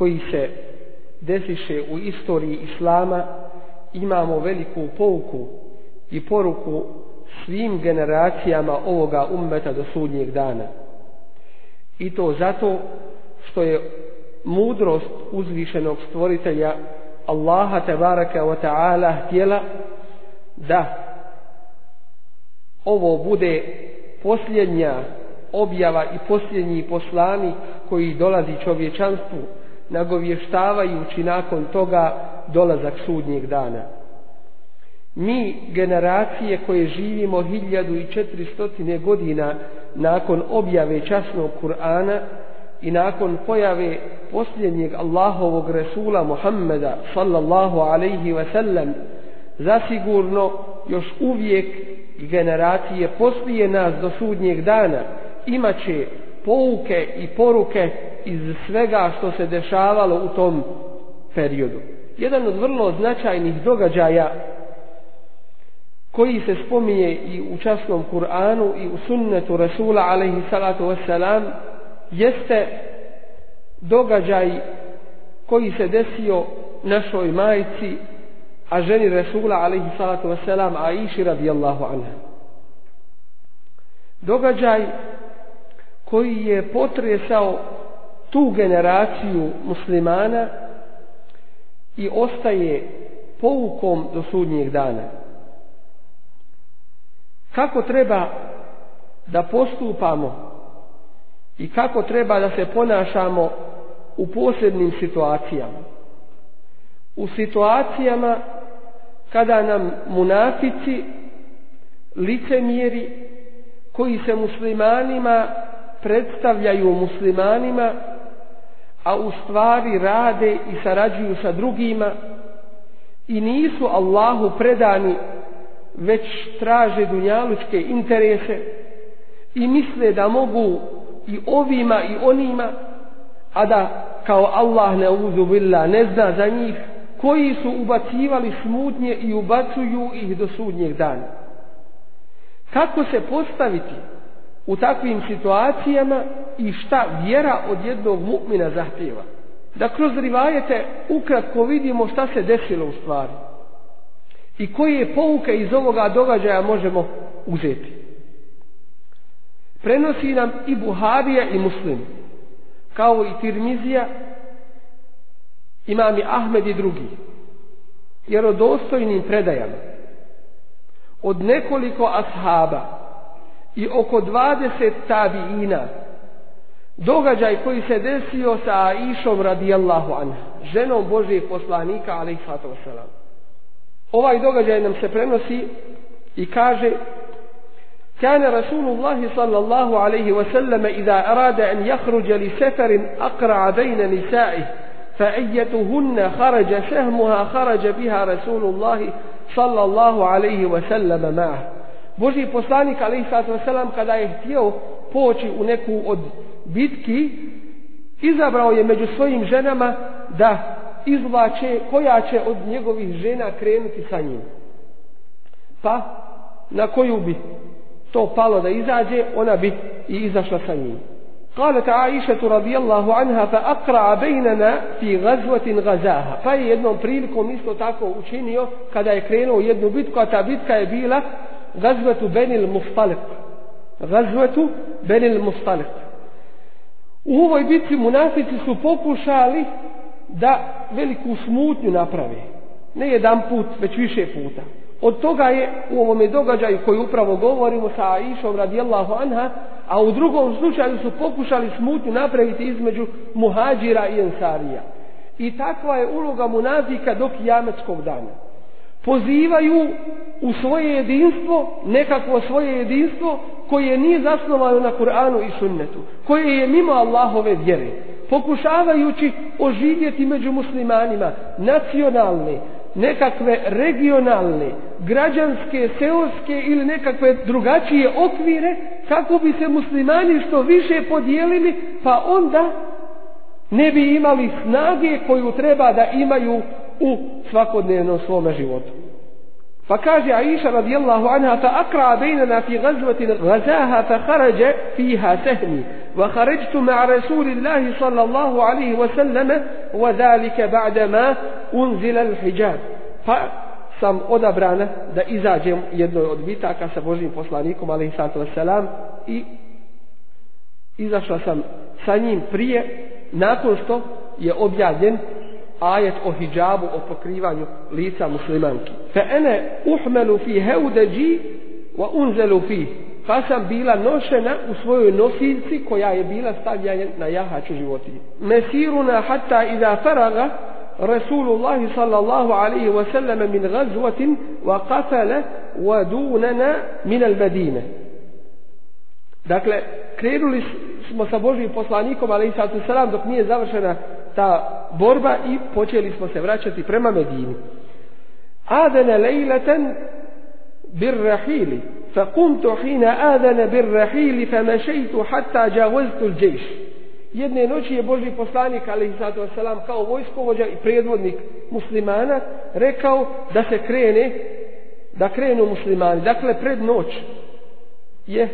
koji se desiše u istoriji Islama imamo veliku pouku i poruku svim generacijama ovoga ummeta do sudnjeg dana. I to zato što je mudrost uzvišenog stvoritelja Allaha tebaraka wa ta'ala htjela da ovo bude posljednja objava i posljednji poslanik koji dolazi čovječanstvu nagovještavajući nakon toga dolazak sudnjeg dana. Mi, generacije koje živimo 1400 godina nakon objave časnog Kur'ana i nakon pojave posljednjeg Allahovog Resula Muhammeda sallallahu alaihi ve sellem, zasigurno još uvijek generacije poslije nas do sudnjeg dana imaće pouke i poruke iz svega što se dešavalo u tom periodu. Jedan od vrlo značajnih događaja koji se spominje i u časnom Kur'anu i u sunnetu Rasula alaihi salatu wasalam jeste događaj koji se desio našoj majici a ženi Rasula alaihi salatu wassalam Aishi radijallahu anha. Događaj koji je potresao tu generaciju muslimana i ostaje poukom do sudnjeg dana. Kako treba da postupamo i kako treba da se ponašamo u posebnim situacijama. U situacijama kada nam munafici licemjeri koji se muslimanima predstavljaju muslimanima a u stvari rade i sarađuju sa drugima i nisu Allahu predani već traže dunjalučke interese i misle da mogu i ovima i onima a da kao Allah ne uzu billah ne zna za njih koji su ubacivali smutnje i ubacuju ih do sudnjeg dana. Kako se postaviti u takvim situacijama i šta vjera od jednog mu'mina zahtjeva? Da kroz rivajete ukratko vidimo šta se desilo u stvari i koje pouke iz ovoga događaja možemo uzeti. Prenosi nam i Buharija i Muslim, kao i Tirmizija imami Ahmed i drugi, jer o dostojnim predajama od nekoliko ashaba i oko 20 tabiina događaj koji se desio sa Aishom radijallahu anha, ženom Božijeg poslanika, ali wasalam. Ovaj događaj nam se prenosi i kaže كان رسول الله صلى الله عليه وسلم إذا أراد أن يخرج لسفر أقرع بين نسائه فأيتهن خرج سهمها خرج بها رسول الله صلى الله عليه وسلم معه Boži poslanik alaihi sallatu wasalam kada je htio poći u neku od bitki izabrao je među svojim ženama da izvlače koja će od njegovih žena krenuti sa njim. Pa na koju bi to palo da izađe, ona bi i izašla sa njim. قالت عائشة رضي الله عنها فأقرع بيننا في غزوة غزاها pa je jednom prilikom isto tako učinio kada je krenuo jednu bitku a ta bitka je bila غزوة بني المصطلق غزوة بني المصطلق u ovoj bitci munafici su pokušali da veliku smutnju naprave. Ne jedan put, već više puta. Od toga je u ovome događaju koji upravo govorimo sa Aishom radijallahu anha, a u drugom slučaju su pokušali smutnju napraviti između muhađira i ensarija. I takva je uloga munafika do kijametskog dana. Pozivaju u svoje jedinstvo, nekakvo svoje jedinstvo, koje nije zasnovano na Kur'anu i sunnetu, koje je mimo Allahove vjere, pokušavajući oživjeti među muslimanima nacionalne, nekakve regionalne, građanske, seoske ili nekakve drugačije okvire, kako bi se muslimani što više podijelili, pa onda ne bi imali snage koju treba da imaju u svakodnevnom svome životu. Pa kaže Aisha radijallahu anha fa akra bejnana fi gazvatin gazaha fa kharaja fiha sahmi wa kharajtu ma rasulillahi sallallahu alaihi wa sallama wa zalike ba'da ma unzila al-hijab. Pa sam odabrana da izađem jednoj od bitaka sa Božim poslanikom alaihi sallatu wasalam i izašla sam sa njim prije nakon što je objavljen ajet o hijabu, o pokrivanju lica muslimanki. Fa ene uhmelu fi heudeđi wa unzelu fi. Pa sam bila nošena u svojoj nosiljci koja je bila stavljena na jahaču životinje. Mesiruna hatta iza faraga Rasulullahi sallallahu alaihi wa sallam min gazvatin wa qafale wa dunana min al Medine. Dakle, krenuli smo sa Božim poslanikom, ali i sallam, dok nije završena ta borba i počeli smo se vraćati prema Medini. Adana lejleten bir rahili, fa kuntu hina adana bir rahili, fa mešejtu hatta džavaztu l'đejš. Jedne noći je Boži poslanik, alaihi sallatu wasalam, kao vojskovođa i predvodnik muslimana, rekao da se krene, da krenu muslimani. Dakle, pred noć je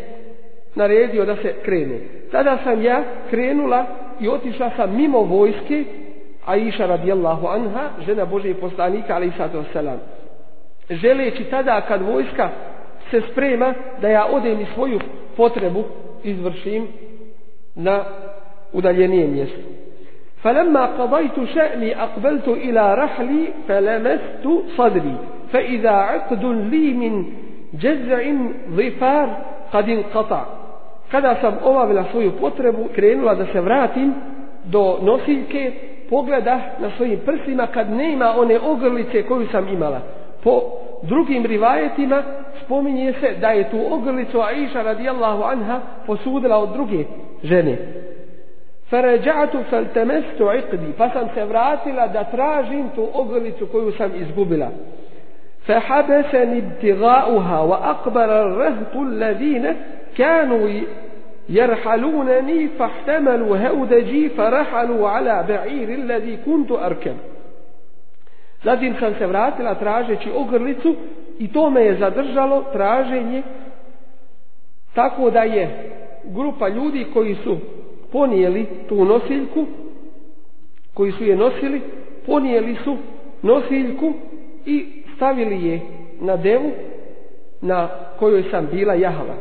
naredio da se krene. Tada sam ja krenula i otišla sam mimo vojske Aisha radijallahu anha, žena Božije poslanika, ali i sato selam. Želeći tada kad vojska se sprema da ja odem i svoju potrebu izvršim na udaljenije mjesto. فلما قضيت شأني أقبلت إلى رحلي فلمست صدري فإذا عقد لي من جزع ظفار قد انقطع kada sam obavila svoju potrebu, krenula da se vratim do nosiljke, pogleda na svojim prsima kad nema one ogrlice koju sam imala. Po drugim rivajetima spominje se da je tu ogrlicu Aisha radijallahu anha posudila od druge žene. Farađatu faltemestu iqdi, pa sam se vratila da tražim tu ogrlicu koju sam izgubila. فحبسني ابتغاؤها وأقبل الرهط الذين كانوا يرحلونني فاحتملوا هودجي فرحلوا على بعير الذي كنت أركب Zatim sam se vratila tražeći ogrlicu i to me je zadržalo traženje tako da je grupa ljudi koji su ponijeli tu nosiljku, koji su je nosili, ponijeli su nosiljku i stavili je na devu na kojoj sam bila jahala.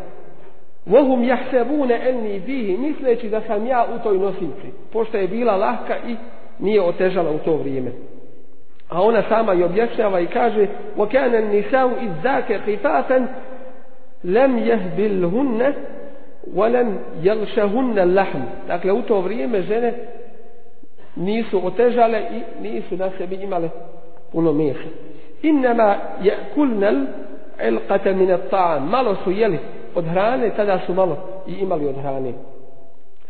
Vohum jahsebune enni bihi, misleći da sam ja u toj nosilci, pošto je bila lahka i nije otežala u to vrijeme. A ona sama i objašnjava i kaže وَكَانَ النِّسَاءُ إِذْ ذَاكَ خِفَافًا لَمْ يَهْبِلْهُنَّ وَلَمْ يَلْشَهُنَّ اللَّحْمِ Dakle, u to vrijeme žene nisu otežale i nisu na sebi imale puno mesa. إِنَّمَا يَأْكُلْنَ الْقَةَ مِنَ الطَّعَامِ Malo su jeli od hrane, tada su malo i imali od hrane.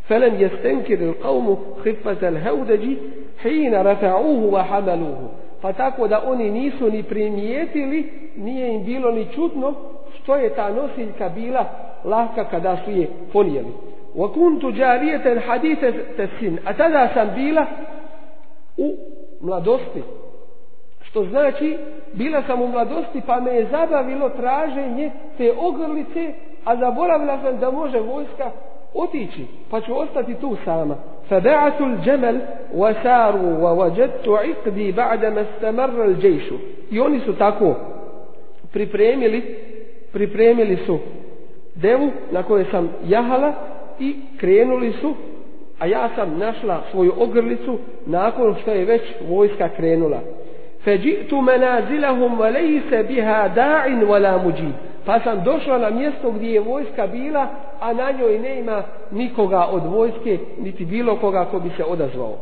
Felem je stenkir il qavmu hifatel heudeđi hina rafa'uhu wa hamaluhu. Pa tako da oni nisu ni primijetili, nije im bilo ni čutno što je ta nosiljka bila lahka kada su je ponijeli. Wa kuntu jarijetel hadite tesin. A tada sam bila u mladosti. Što znači, bila sam u mladosti pa me je zabavilo traženje te ogrlice a zaboravila sam da može vojska otići, pa ću ostati tu sama. فبعثوا الجمل وساروا ووجدت عقدي بعدما استمر الجيش i oni su tako pripremili pripremili su devu na kojoj sam jahala i krenuli su a ja sam našla svoju ogrlicu nakon što je već vojska krenula. Feđi'tu menazilahum valejse biha da'in wala muđib. Pa sam došla na mjesto gdje je vojska bila, a na njoj nema nikoga od vojske, niti bilo koga ko bi se odazvao.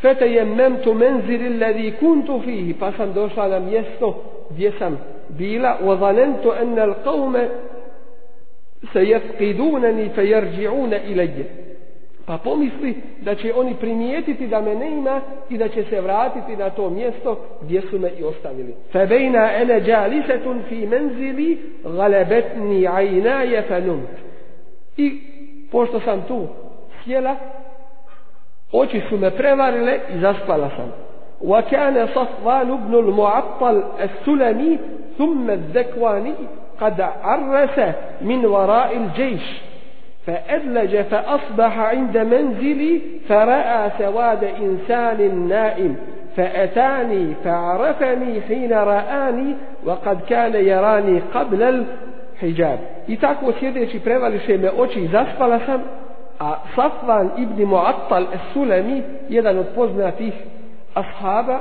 Fete je memtu menziri ladhi kuntu fihi, pa sam došla na mjesto gdje sam bila, wa zanentu enne al se jefqidunani fe jerđi'une ilaje. Pa pomisli da će oni primijetiti da me ne ima i da će se vratiti na to mjesto gdje su me i ostavili. Febejna ene džalisetun fi menzili galebetni ajna je. I pošto sam tu sjela, oči su me prevarile i zaspala sam. Wa kana kane ibn al-Mu'attal as-Sulami thumma az-Zakwani qad arrese min wara'i al-jaysh فأدلج فأصبح عند منزلي فرأى سواد إنسان نائم فأتاني فعرفني حين رآني وقد كان يراني قبل الحجاب I tako sjedeći prevališe me oči i zaspala sam, a Safvan ibn Mu'attal es-Sulemi, jedan od poznatih ashaba,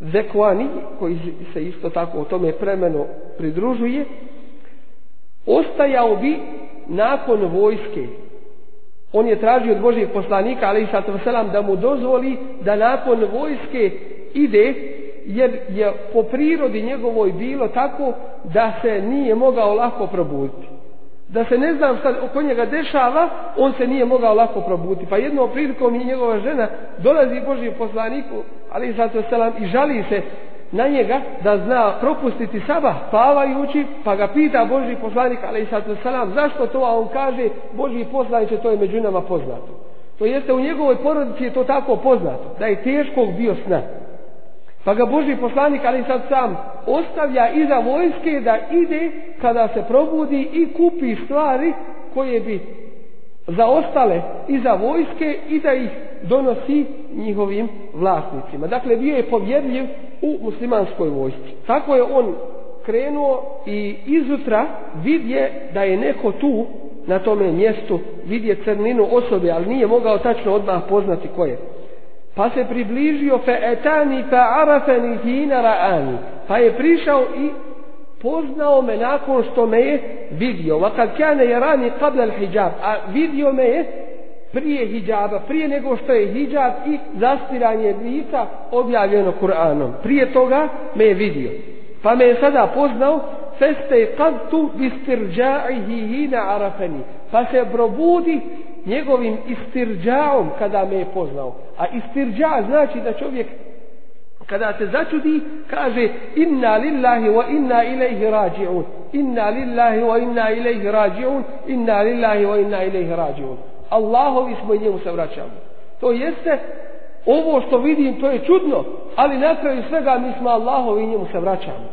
Zekvani, koji se isto tako o tome premeno pridružuje, ostajao bi nakon vojske. On je tražio od Božijeg poslanika, ali i selam da mu dozvoli da nakon vojske ide, jer je po prirodi njegovoj bilo tako da se nije mogao lako probuditi. Da se ne znam šta oko njega dešava, on se nije mogao lako probuditi. Pa jednom prilikom i njegova žena dolazi Božijeg poslaniku, ali i selam i žali se na njega da zna propustiti sabah spavajući, pa ga pita Boži poslanik, ali i salam, zašto to, a on kaže, Boži poslaniće, to je među nama poznato. To jeste, u njegovoj porodici je to tako poznato, da je teškog bio sna. Pa ga Boži poslanik, ali sad sam, ostavlja iza vojske da ide kada se probudi i kupi stvari koje bi za ostale i za vojske i da ih donosi njihovim vlasnicima. Dakle, bio je povjedljiv u muslimanskoj vojsci. Tako je on krenuo i izutra vidje da je neko tu na tome mjestu vidje crninu osobe, ali nije mogao tačno odmah poznati ko je. Pa se približio fe etani fe arafeni hina ra'ani. Pa je prišao i poznao me nakon što me je vidio. Vakad kane je rani qabla al hijab. A vidio me je prije hijaba, prije nego što je hijab i zastiranje lica objavljeno Kur'anom. Prije toga me je vidio. Pa me je sada poznao, feste kad tu bistirđa'ihi hina arafeni. Pa se probudi njegovim istirđaom kada me je poznao. A istirđa znači da čovjek kada se začudi kaže inna lillahi wa inna ilaihi rađi'un. Inna lillahi wa inna ilaihi rađi'un. Inna lillahi wa inna ilaihi rađi'un. Allahovi smo i njemu se vraćamo. To jeste, ovo što vidim, to je čudno, ali na kraju svega mi smo Allahovi i njemu se vraćamo.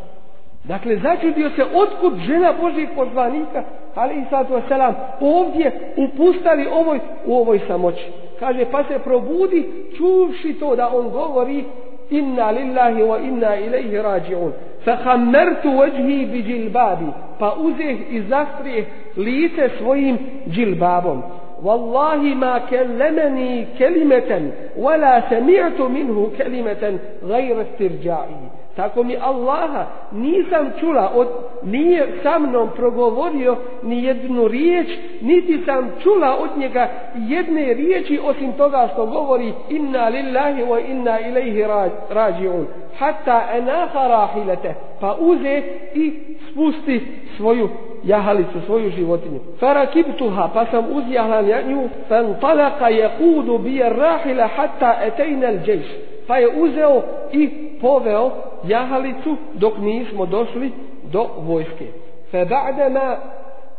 Dakle, začudio se otkud žena Božih poslanika, ali i sad selam ovdje upustali ovoj, u ovoj samoći. Kaže, pa se probudi čuvši to da on govori إنا لله وإنا إليه راجعون. فخمرت وجهي بجلبابي فأزه إزافره ليت سويم جلبابهم. والله ما كلمني كلمة ولا سمعت منه كلمة غير استرجاعي Tako mi Allaha nisam čula, od, nije sa mnom progovorio ni jednu riječ, niti sam čula od njega jedne riječi osim toga što govori inna lillahi wa inna ilaihi rađi'un. Hatta enaha rahilete, pa uze i spusti svoju jahalicu, svoju životinju. Farakibtuha, pa sam uzjahla nju, fan talaka je kudu bije rahila hatta etejna l'đejš. Pa je uzeo i poveo jahalicu dok nismo došli do vojske. Fa ba'dama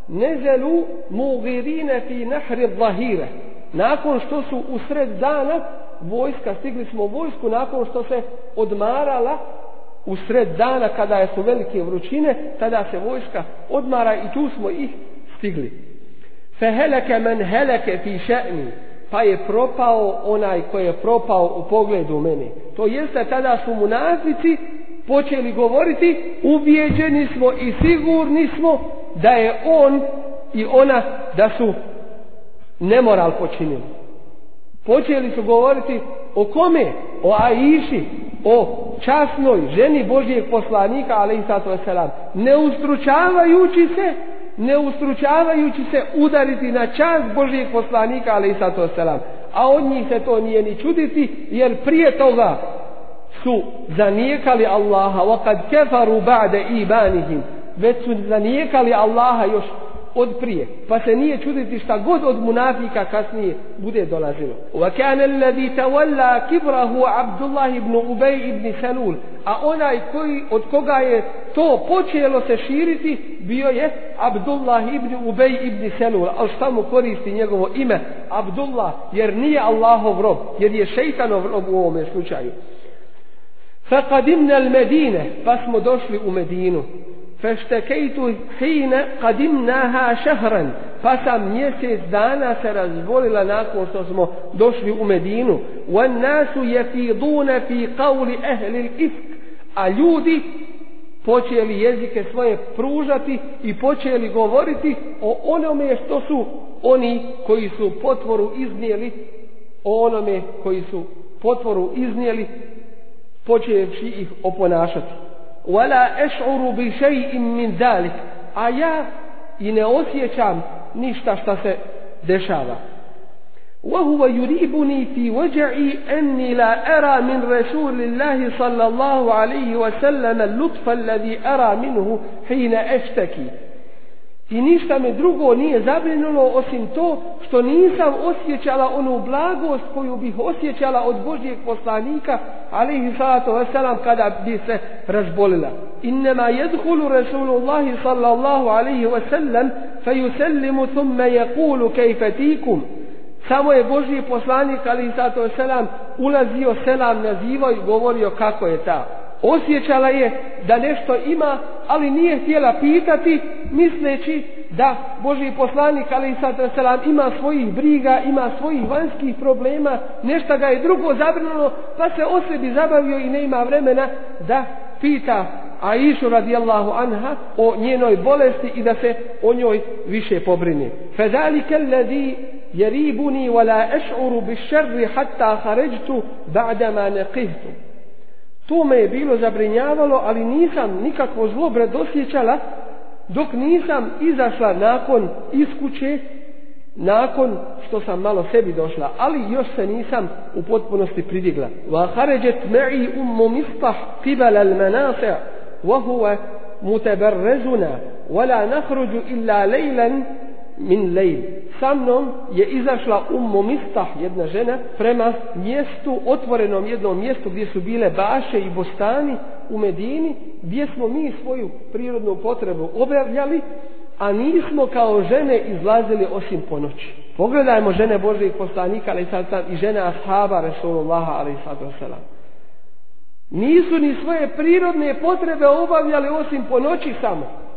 nezelu mugirine fi nahri zahire. Nakon što su u sred dana vojska, stigli smo u vojsku nakon što se odmarala u sred dana kada su velike vrućine, tada se vojska odmara i tu smo ih stigli. Feheleke men heleke fi še'ni, pa je propao onaj koji je propao u pogledu mene. To jeste tada su munafici počeli govoriti, ubijeđeni smo i sigurni smo da je on i ona da su nemoral počinili. Počeli su govoriti o kome? O Aiši, o časnoj ženi Božijeg poslanika, ali i sato selam. Ne ustručavajući se, ne ustručavajući se udariti na čas Božijeg poslanika, ali i sato selam. A od njih se to nije ni čuditi, jer prije toga su zanijekali Allaha, wa kad kefaru ba'de ibanihim, već su zanijekali Allaha još od prije. Pa se nije čuditi šta god od munafika kasnije bude dolazilo. Wa الَّذِي تَوَلَّا tawalla عَبْدُ Abdullah ibn Ubay ibn Salul. A onaj koji od koga je to počelo se širiti bio je Abdullah ibn Ubay ibn Salul. Al šta mu koristi njegovo ime Abdullah jer nije Allahov rob, jer je šejtanov rob u ovome slučaju. Faqadimna al-Medine, pa smo došli u Medinu. Feštekejtu hine kadimnaha šehran. Pa sam mjesec dana se razvolila nakon što smo došli u Medinu. Wan nasu jefidune fi qavli ehli ifk. A ljudi počeli jezike svoje pružati i počeli govoriti o onome što su oni koji su potvoru iznijeli o onome koji su potvoru iznijeli počevši ih oponašati. ولا أشعر بشيء من ذلك. a ja i ne osjećam ništa šta se dešava وهو يريبني في وجعي أني لا أرى من رسول الله صلى الله عليه وسلم اللطف الذي أرى منه حين أشتكي. I ništa me drugo nije zabrinulo osim to što nisam osjećala onu blagost koju bih osjećala od Božijeg poslanika, ali i salatu wasalam, kada bi se razbolila. Innama jedhulu Rasulullahi sallallahu alaihi wasallam, fe yusallimu thumme yakulu kejfetikum. Samo je Božji poslanik, ali i salatu wasalam, ulazio selam nazivao i govorio kako je ta. Osjećala je da nešto ima, ali nije htjela pitati, misleći da Boži poslanik, ali i sad selam, ima svojih briga, ima svojih vanjskih problema, nešto ga je drugo zabrinulo, pa se o sebi zabavio i ne ima vremena da pita Aishu radijallahu anha o njenoj bolesti i da se o njoj više pobrine. Fedalike alladhi yaribuni wa la ash'uru bish-sharri hatta kharajtu ba'dama. To me je bilo zabrinjavalo, ali nisam nikakvo zlo osjećala dok nisam izašla nakon iskuće, nakon što sam malo sebi došla, ali još se nisam u potpunosti pridigla. Wa kharajat ma'i ummu mistah qibala al-manasi' wa huwa mutabarrazuna wa la nakhruju illa laylan min lejl. Sa mnom je izašla ummu mistah, jedna žena, prema mjestu, otvorenom jednom mjestu gdje su bile baše i bostani u Medini, gdje smo mi svoju prirodnu potrebu obavljali, a nismo kao žene izlazili osim po noći. Pogledajmo žene Božih poslanika, ali sad sad i žene ashaba Resulullaha, ali sad osalam. Nisu ni svoje prirodne potrebe obavljali osim po noći samo.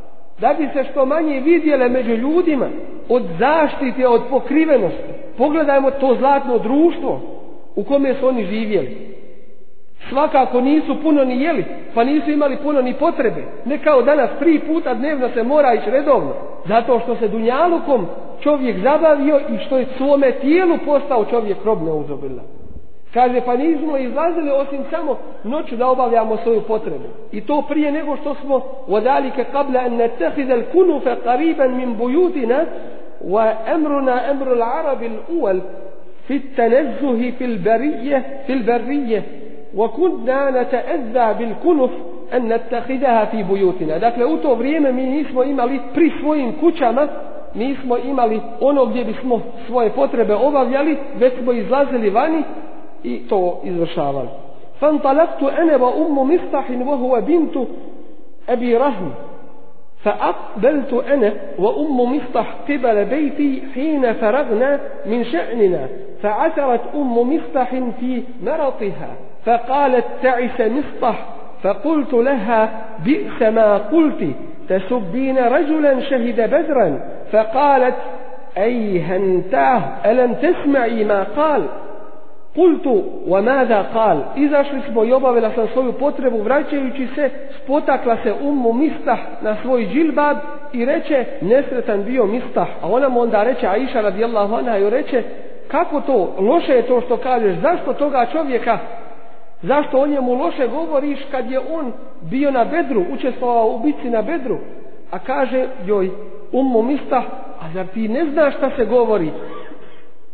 Da bi se što manje vidjele među ljudima od zaštite, od pokrivenosti. Pogledajmo to zlatno društvo u kome su oni živjeli svakako nisu puno ni jeli, pa nisu imali puno ni potrebe. Ne kao danas tri puta dnevno se mora ići redovno. Zato što se dunjalukom čovjek zabavio i što je svome tijelu postao čovjek rob neuzobila. Kaže, pa nismo izlazili osim samo noću da obavljamo svoju potrebu. I to prije nego što smo ودالك قبل أن نتخذ الكنف قريبا من بيوتنا وأمرنا أمر العرب الأول في التنزه في البرية في البرية وكنا نتأذى بالكنف أن نتخذها في بيوتنا dakle u to vrijeme mi nismo imali pri svojim kućama nismo imali ono gdje bismo svoje potrebe obavljali već smo izlazili vani i to izvršavali. فانطلقت أنا وأم مصطح وهو بنت أبي رهم فأقبلت أنا وأم مصطح قبل بيتي حين فرغنا من شأننا فعثرت أم مصطح في مرطها فقالت تعس مصطح فقلت لها بئس ما قلت تسبين رجلا شهد بدرا فقالت أي هنتاه ألم تسمعي ما قال Kultu wa nada kal, izašli smo i obavila sam svoju potrebu vraćajući se, spotakla se umu mistah na svoj džilbab i reče nesretan bio mistah. A ona mu onda reče, a iša radijallahu anha joj reče, kako to, loše je to što kažeš, zašto toga čovjeka, zašto o njemu loše govoriš kad je on bio na bedru, učestvovao u bici na bedru, a kaže joj umu mistah, a zar ti ne znaš šta se govori?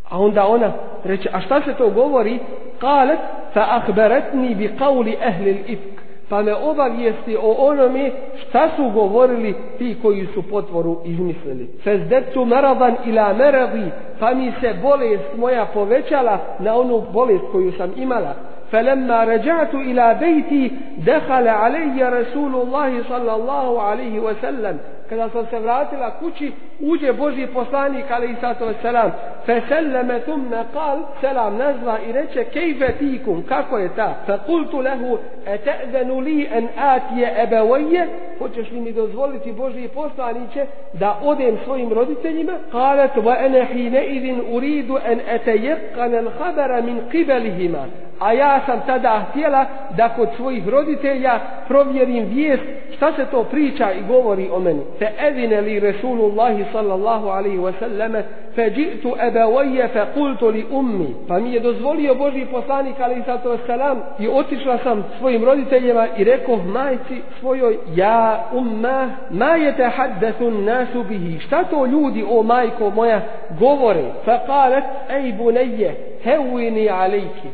A onda ona, reče, a šta se to govori? Kalet, fa ahberetni bi qavli ehli l'ifk. Pa me obavijesti o onome šta su govorili ti koji su potvoru izmislili. Fezdetu meradan ila meradi, pa mi se bolest moja povećala na onu bolest koju sam imala. فلما رجعت إلى بيتي دخل علي رسول الله صلى الله عليه وسلم kada sam se vratila kući, uđe Boži poslanik, ali i sato selam, feselleme selleme tumne kal, selam nazva i reče, kejfe tikum, kako je ta? Fe kultu lehu, e te'zenu li en atije ebevoje, hoćeš li mi dozvoliti Boži poslaniće da odem svojim roditeljima? Kalet, wa ene hine idin uridu en etejekan el habara min kibelihima. A ja sam tada htjela da kod svojih roditelja provjerim vijest šta se to priča i govori o meni. Te evine li Resulullahi sallallahu alaihi wa sallame fe džitu ebevojje fe li ummi. Pa mi je dozvolio Boži poslanik alaihi sallatu wasalam i otišla sam svojim roditeljima i rekao majci svojoj ja umma ma je te haddethun nasu bihi. Šta to ljudi o majko moja govore? Fe kalet ej bunejje hevini alejki.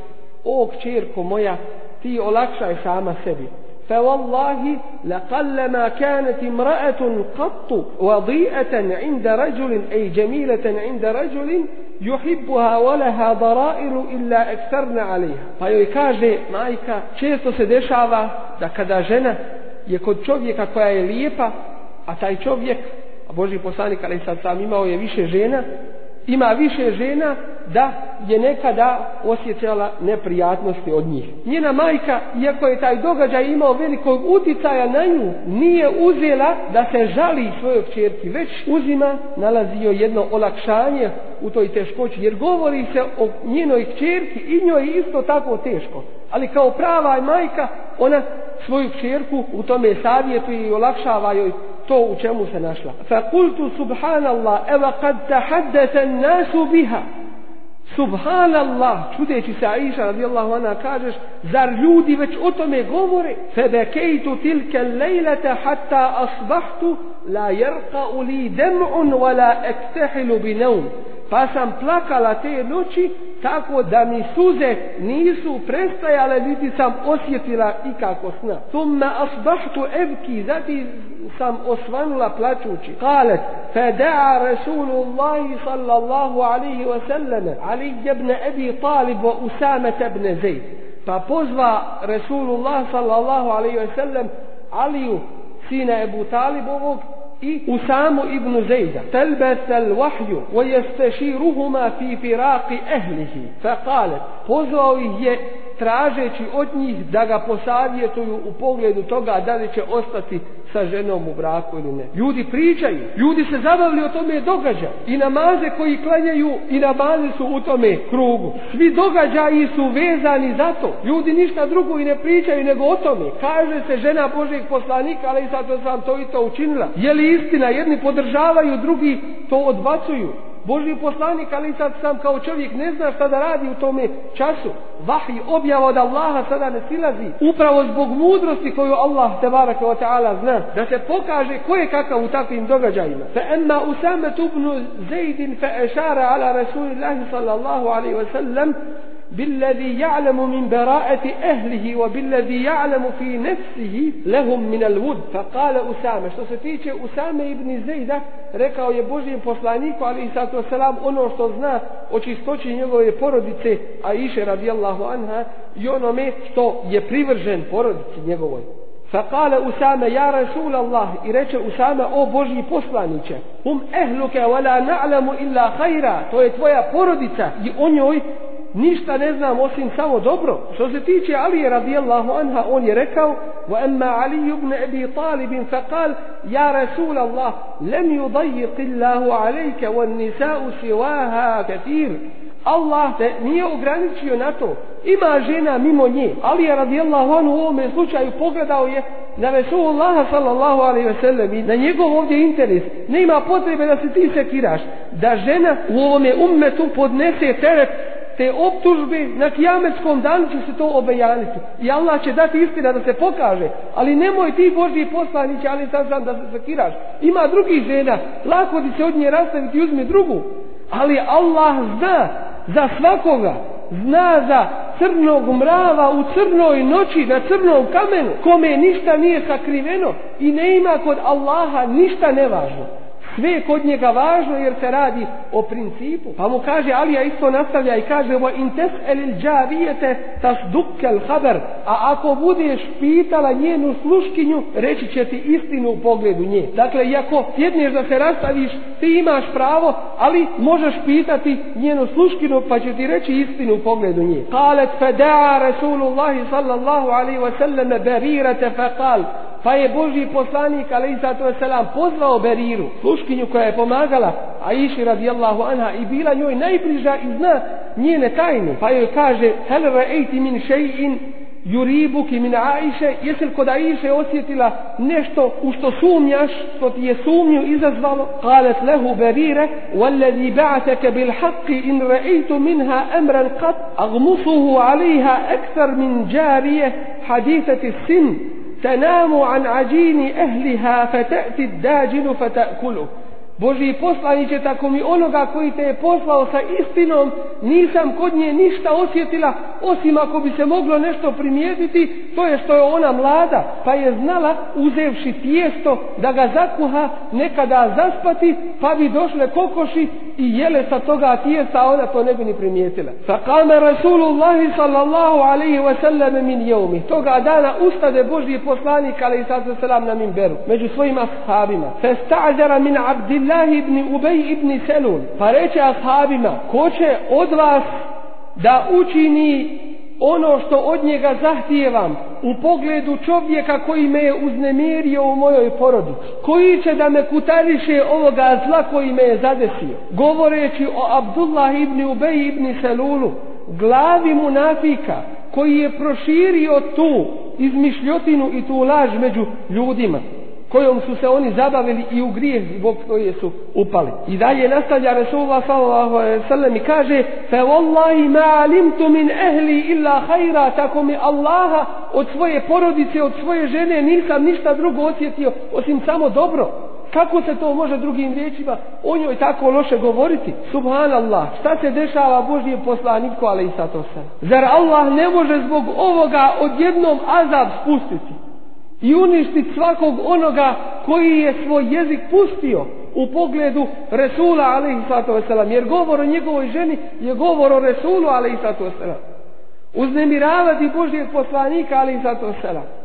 O kćerko moja ti olakšaj sama sebi. فوالله لقلما كانت امرأة قط وضيئة عند رجل أي جميلة عند رجل يحبها ولها ضرائر إلا أكثرن عليها فيو kaže majka često se dešava da kada žena je kod čovjeka koja je lijepa a taj čovjek a Boži poslanik ali sad sam imao je više žena ima više žena da je nekada osjećala neprijatnosti od njih. Njena majka, iako je taj događaj imao velikog uticaja na nju, nije uzela da se žali svojoj čerki, već uzima, nalazio jedno olakšanje u toj teškoći, jer govori se o njenoj čerki i njoj isto tako teško. Ali kao prava majka, ona svoju čerku u tome savjetuje i olakšava joj to u čemu se našla. Fa kultu subhanallah, eva kad tahaddatha nasu biha. Subhanallah, čudeći se Aisha radijallahu anha kažeš, zar ljudi već o tome govore? Febekejtu tilke lejlete hatta asbahtu, la jerka u li dem'un, wa la ektehilu bi neum. Pa sam plakala te noći, tako da mi suze nisu prestajale, niti sam osjetila ikako sna. Thumma asbahtu evki, zati sam osvanula plaćući. Kalet, feda'a Rasulullahi sallallahu alaihi wa sallam, Ali ibn Abi Talib wa Usama ibn Zayd. Pa pozva Rasulullah sallallahu alaihi wa sallam Aliju, sina Ebu Talibovog, i Usamu ibn Zejda. Telbes al vahju, wa jesteširuhuma fi firaqi tražeći od njih da ga posavjetuju u pogledu toga da li će ostati sa ženom u braku ili ne. Ljudi pričaju, ljudi se zabavili o tome događa. I namaze koji klanjaju i namaze su u tome krugu. Svi događaji su vezani za to. Ljudi ništa drugo i ne pričaju nego o tome. Kaže se žena Božeg poslanika, ali sad sam to i to učinila. Je li istina? Jedni podržavaju, drugi to odbacuju. Boži poslanik, ali sad sam kao čovjek ne zna šta da radi u tome času. Vahij objava od Allaha sada ne silazi. Upravo zbog mudrosti koju Allah te baraka wa ta'ala zna. Da se pokaže ko je kakav u takvim događajima. Fa emma Usama tubnu Zaidin fa ešara ala Rasulillahi sallallahu alaihi wa sallam بالذي يعلم من براءة أهله وبالذي يعلم في نفسه لهم من الود فقال أسامة što se tiče Usame ibn Zejda rekao je Božijem poslaniku ali sallatu wasalam ono što zna o čistoći njegove porodice a iše radijallahu anha i onome što je privržen porodici njegovoj فقال أسامة يا رسول الله إريك أسامة أو بوجي poslanice هم أهلك ولا نعلم إلا خيرا to je tvoja porodica i o njoj ništa ne znam osim samo dobro. Što se tiče Ali radijallahu anha, on je rekao, wa amma Ali ibn Abi Talib fa qal ya Rasul Allah, lam yudayiq Allahu alayka wan nisa'u siwaha katir. Allah te nije ograničio na to. Ima žena mimo nje. Ali je radijallahu anhu u ovome slučaju pogledao je na Resulullaha sallallahu alaihi ve sellem i na njegov ovdje interes. Nema potrebe da se ti sekiraš. Da žena u ovome ummetu podnese teret te optužbe na kijametskom danu će se to obejaniti. I Allah će dati istina da se pokaže. Ali nemoj ti Božji poslanići, ali sad znam da se sakiraš. Ima drugih žena, lako ti se od nje rastaviti i uzmi drugu. Ali Allah zna za svakoga zna za crnog mrava u crnoj noći na crnom kamenu kome ništa nije sakriveno i ne ima kod Allaha ništa nevažno sve kod njega važno jer se radi o principu. Pa mu kaže, Alija isto nastavlja i kaže, wa in tes'elil džavijete tasdukkel haber, a ako budeš pitala njenu sluškinju, reći će ti istinu u pogledu nje. Dakle, iako sjedneš da se rastaviš, ti imaš pravo, ali možeš pitati njenu sluškinu, pa će ti reći istinu u pogledu nje. Kalet feda'a Rasulullah sallallahu alaihi wa sallam berirate fekal, Pa je Boži poslanik, ali i zato selam, pozvao Beriru, sluškinju koja je pomagala Aiši radijallahu anha i bila njoj najbliža i zna njene tajne. Pa joj kaže, hel ra'ejti min šeji'in juribuki min Aiše, jesi li kod Aiše osjetila nešto u što sumnjaš, što ti je sumnju izazvalo? Kalet lehu Berire, والذي بعثك بالحق إن رأيت منها أمرا قد أغمصه عليها أكثر من جارية حديثة السن تنام عن عجين أهلها فتأتي الداجن فتأكله. Boži poslaniće, tako mi onoga koji te je poslao sa istinom, nisam kod nje ništa osjetila, osim ako bi se moglo nešto primijetiti, to je što je ona mlada, pa je znala, uzevši tijesto, da ga zakuha, nekada zaspati, pa bi došle kokoši i jele sa toga tijesta, a ona to ne bi ni primijetila. Fa kame Rasulullahi sallallahu alaihi wa sallam min jeumi. Toga dana ustade Božji poslanik, alaihi sallam na minberu, među svojim ashabima. Fa sta'zara min Abdillah Abdullah ibn Ubej ibn Selun pa reče ashabima ko će od vas da učini ono što od njega zahtijevam u pogledu čovjeka koji me je uznemirio u mojoj porodici koji će da me kutariše ovoga zla koji me je zadesio. Govoreći o Abdullah ibn Ubej ibn Selunu glavi munafika koji je proširio tu izmišljotinu i tu laž među ljudima kojom su se oni zabavili i u grijeh zbog koje su upali. I dalje nastavlja Resulullah sallallahu alaihi sallam i kaže fe wallahi ma alimtu min ehli illa hajra tako mi Allaha od svoje porodice, od svoje žene nisam ništa drugo osjetio osim samo dobro. Kako se to može drugim riječima o njoj tako loše govoriti? Subhanallah, šta se dešava Božije poslaniku, ali i sato Zar Allah ne može zbog ovoga odjednom azab spustiti? I uništiti svakog onoga koji je svoj jezik pustio u pogledu Resula alaihissalatu wasalam. Jer govor o njegovoj ženi je govor o Resulu alaihissalatu wasalam. Uznemiravati Božijeg poslanika alaihissalatu wasalam.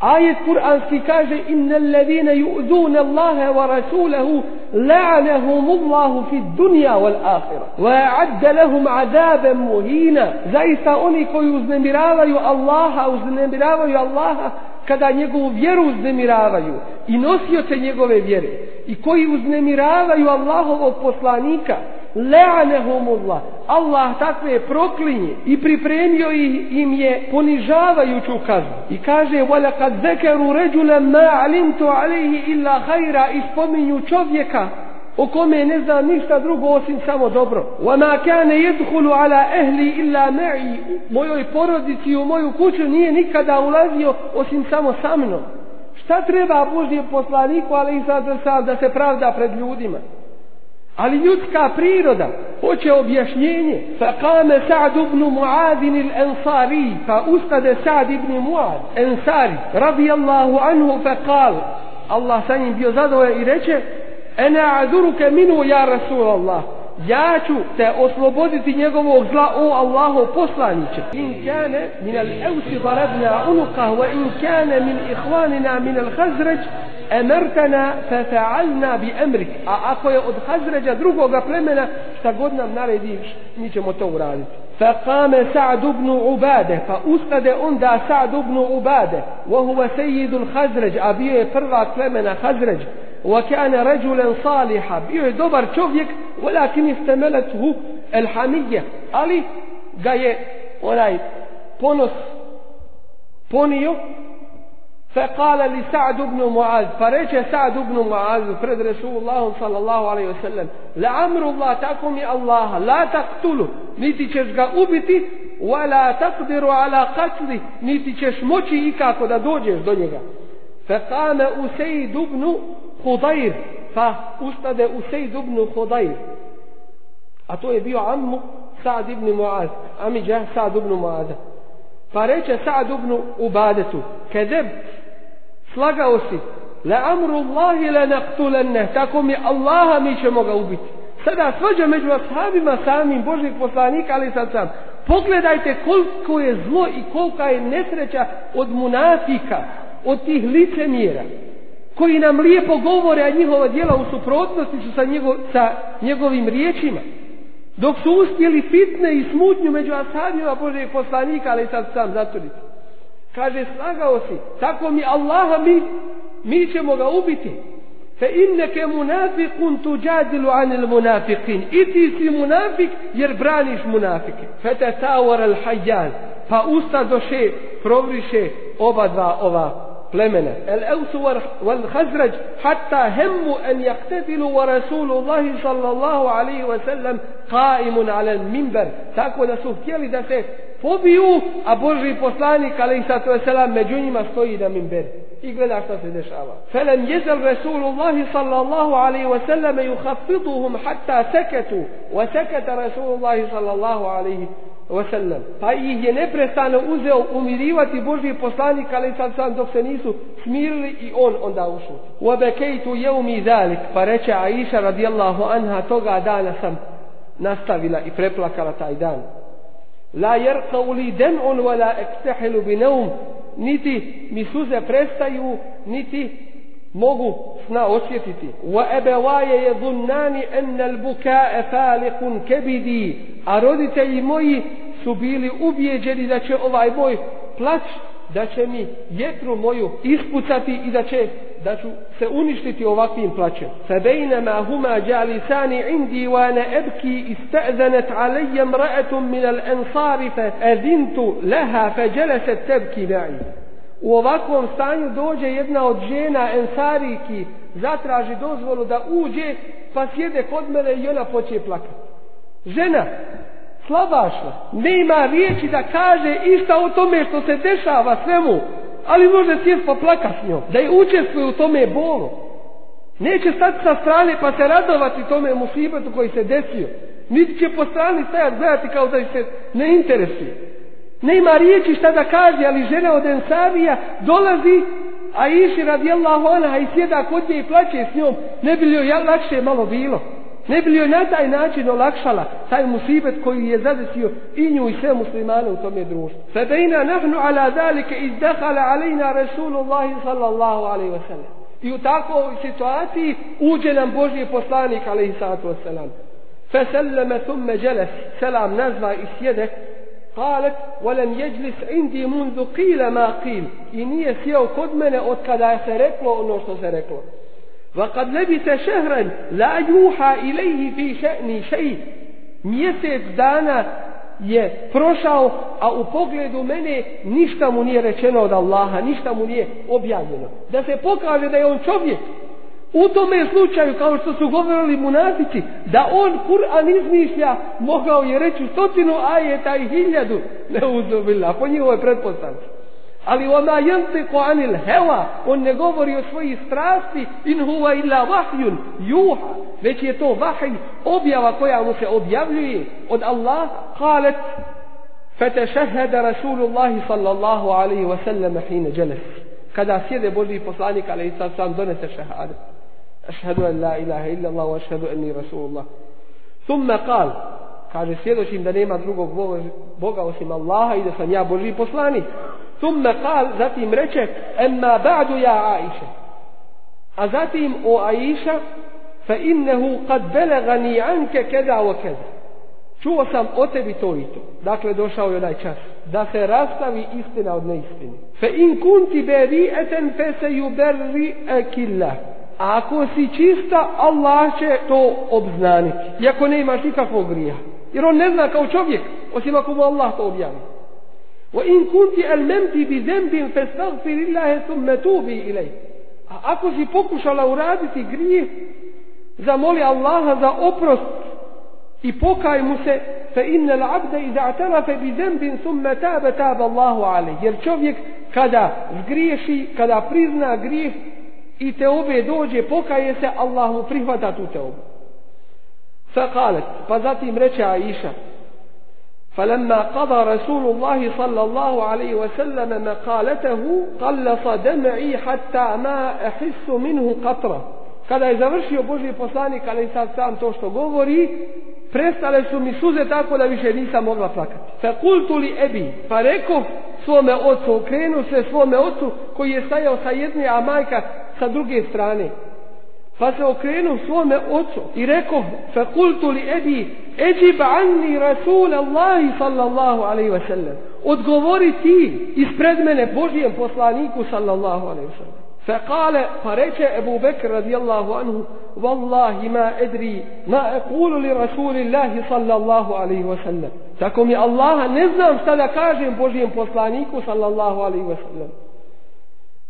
Ajet kuranski kaže inna alladhina yu'duna Allaha wa rasulahu la'anahum Allahu fi dunya wal akhirah wa a'adda lahum 'adaban muhina. Zaista oni koji uznemiravaju Allaha uznemiravaju Allaha kada njegovu vjeru uznemiravaju i nosioce njegove vjere i koji uznemiravaju Allahovog poslanika le'anehumullah Allah takve proklinje i pripremio im je ponižavajuću kaznu i kaže وَلَقَدْ ذَكَرُوا رَجُلًا مَا عَلِمْتُ عَلَيْهِ إِلَّا خَيْرًا i spominju čovjeka o kome ne zna ništa drugo osim samo dobro. Wa ma kana yadkhulu ala ahli illa ma'i. Mojoj porodici u moju kuću nije nikada ulazio osim samo sa mnom. Šta treba Božji poslaniku, ali i sad da se pravda pred ljudima? Ali ljudska priroda hoće objašnjenje. Fa kame Sa'd ibn Mu'adin il-Ansari, fa pa ustade Sa'd ibn Mu'ad, Ansari, radijallahu anhu, fa kal, Allah sa njim bio zadovoljan i reče, ena aduruke minu ja Rasulallah ja ću te osloboditi njegovog zla o Allahu poslaniće in kane min al evsi darabna unuqah wa in kane min ihvanina min al hazređ emertana fa fa'alna bi emrik a ako je od hazređa drugoga plemena šta god nam narediš mi ćemo to uraditi فقام سعد بن عبادة فأستد أندى سعد بن عبادة وهو سيد الخزرج أبيه فرغا كلمنا خزرج وكان رجلا صالحا بيه دبر شوفيك ولكن استملته el hamije, ali ga je onaj ponos ponio فقال لسعد بن معاذ فرجع سعد بن معاذ فرد رسول الله صلى الله عليه وسلم لعمر الله تكم الله لا تقتله niti ćeš ga ubiti ولا تقدر على قتله niti ćeš moći ikako da dođeš do njega فقام أسيد بن خضير فأستد أسيد بن خضير a to je bio ammu Sa'd ibn Mu'az Amidža Sa'd ibn Mu'aza pa reče Sa'd ibn Ubadetu kedeb slagao si. La amru Allahi la naqtulenne, tako mi Allaha mi ćemo ga ubiti. Sada svađa među ashabima samim Božih poslanika ali sad sam. Pogledajte koliko je zlo i kolika je nesreća od munafika od tih licemjera koji nam lijepo govore a njihova djela u suprotnosti su sa, njegov, sa njegovim riječima dok su uspjeli fitne i smutnju među ashabima Božeg poslanika ali sad sam zaturiti kaže slagao si tako mi Allaha mi mi ćemo ga ubiti. Fe inneke munafikun tuđadilu anil munafikin i ti si munafik jer braniš munafike. Fe te tawar al hajjan pa usta doše provriše oba dva ova plemena el eusu wal khazraj hatta hemmu en jaktedilu wa rasulullahi sallallahu alaihi wa sallam qaimun ala al minber tako da su htjeli da se pobiju, a Boži poslanik, ali i sato selam, među njima stoji na minber. I gleda šta se dešava. Felem jezel Rasulullahi sallallahu alaihi wa sallam yuhafiduhum hatta seketu, wa seketa Rasulullahi sallallahu alaihi wa sallam. Pa ih je neprestano uzeo umirivati Božji poslanik, ali sam sam dok se nisu smirili i on onda ušuti. Wa bekejtu jevmi zalik, pa reče Aisha radijallahu anha, toga dana sam nastavila i preplakala taj dan. La jerkau li den'un wa la bi neum. Niti mi suze prestaju, niti mogu sna osjetiti. Wa ebevaje je zunnani ennel bukae falikun kebidi. A roditelji moji su bili ubijeđeni da će ovaj moj plać, da će mi jetru moju ispucati i da će da ću se uništiti ovakvim plaćem. Fa bejnama huma jalisani indi wa ana ebki ista'zanat alayya mra'atun min al-ansari fa adintu laha U ovakvom stanju dođe jedna od žena ensariki, zatraži dozvolu da uđe, pa sjede kod mene i ona počne plakati. Žena, slabašna, nema riječi da kaže išta o tome što se dešava svemu, ali može sjest pa plaka s njom, da je učestvuje u tome bolu. Neće stati sa strane pa se radovati tome musibetu koji se desio. Niti će po strani stajati gledati kao da se ne interesuje. Ne ima riječi šta da kaže, ali žena od Ensarija dolazi, a iši radijallahu anha i sjeda kod nje i plaće s njom, ne bi li joj lakše malo bilo. Ne bi li joj na taj način olakšala taj musibet koji je zadesio i nju i sve muslimane u tome društvu. Febejna nahnu ala dalike izdahala alejna Rasulullahi sallallahu alaihi wa sallam. I u takvoj situaciji uđe nam Božji poslanik alaihi sallatu wa sallam. Feselleme thumme dželes, selam nazva i sjede, قالت ولم يجلس عندي منذ قيل ما قيل i nije sjeo kod mene od kada se reklo ono što se reklo وقد لبث شهرا لا يوحى إليه في شأن شيء mjesec dana je prošao, a u pogledu mene ništa mu nije rečeno od Allaha, ništa mu nije objavljeno. Da se pokaže da je on čovjek. U tome slučaju, kao što su govorili munatici, da on Kur'an izmišlja, mogao je reći stotinu ajeta i hiljadu, ne uzdobila, po njihovoj pretpostavci. Ali ona jente ko anil heva, on ne govori o svoji strasti, in huva illa vahjun, juha, već je to vahj objava koja mu se objavljuje od Allah, kalet, fetešehede Rasulullahi sallallahu alaihi wasallam hine dželesi. Kada sjede Boži poslanik, ali i sam, sam donese šehadet. ašhadu an la ilaha illa Allah wa ašhadu anni rasulullah thumma qal kaže svjedočim da nema drugog Boga osim Allaha i da sam ja Boži poslanik ثم قال zatim reče أما بعد يا عائشة a zatim o Aisha فإنه قد بلغني عنك كذا وكذا čuo sam o tebi to i to dakle došao je onaj čas da se rastavi istina od neistine fe in kunti beri eten fe se ju berri ekilla ako si čista Allah će to obznaniti iako ne imaš nikakvog grija Jer on ne zna kao čovjek, osim ako mu Allah to objavi. وإن كنت ألممت بذنب فاستغفر الله ثم توبي إليه A ako si pokušala uraditi grijeh, zamoli Allaha za oprost i pokaj mu se, fa innal abda iza atarafa bi zembin thumma taba taba Allahu alejh. Jer čovjek kada zgriješi, kada prizna grijeh i te obe dođe, pokaje se, Allah mu prihvata tu te obu. Fa qalet, pa zatim reče Aisha, فلما قضى رسول الله صلى الله عليه وسلم مقالته قلص دمعي حتى ما أحس منه قطرة kada je završio Božji poslanik ali sad sam to što govori prestale su mi suze tako da više nisam mogla plakati fa kultu li ebi pa rekao svome ocu okrenu se svome ocu koji je stajao sa jedne a majka sa druge strane. Pa se okrenu svome ocu i rekao, fe kultu li ebi, eđib anni rasul Allahi sallallahu alaihi ve sellem. Odgovori ti ispred mene Božijem poslaniku sallallahu alaihi ve sellem. Fe kale, pa reče Ebu Bekr radijallahu anhu, Wallahi ma edri, ma ekulu li rasulillahi sallallahu alaihi ve sellem. Tako mi Allaha ne znam šta da kažem Božijem poslaniku sallallahu alaihi ve sellem.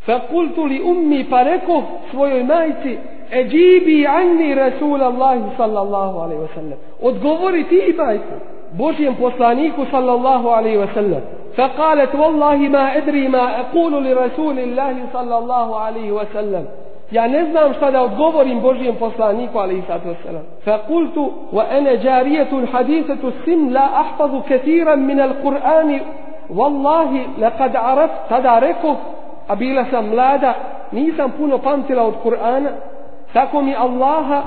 عليه وسلم فقلت لأمي فركو svojoj majci Eđibi anni Rasul Allah sallallahu alaihi wa sallam. Odgovori ti i majku. Božijem poslaniku sallallahu alaihi wa sallam. فقالت والله ما أدري ما أقول لرسول الله صلى الله عليه وسلم Ja ne znam šta da odgovorim Božijem poslaniku, ali i sato selam. Fa kultu, wa ene džarijetun hadisetu sim la ahfazu ketiran min al Kur'ani, wallahi, lekad araf, tada rekao, a bila sam mlada, nisam puno pamtila od Kur'ana, tako mi Allaha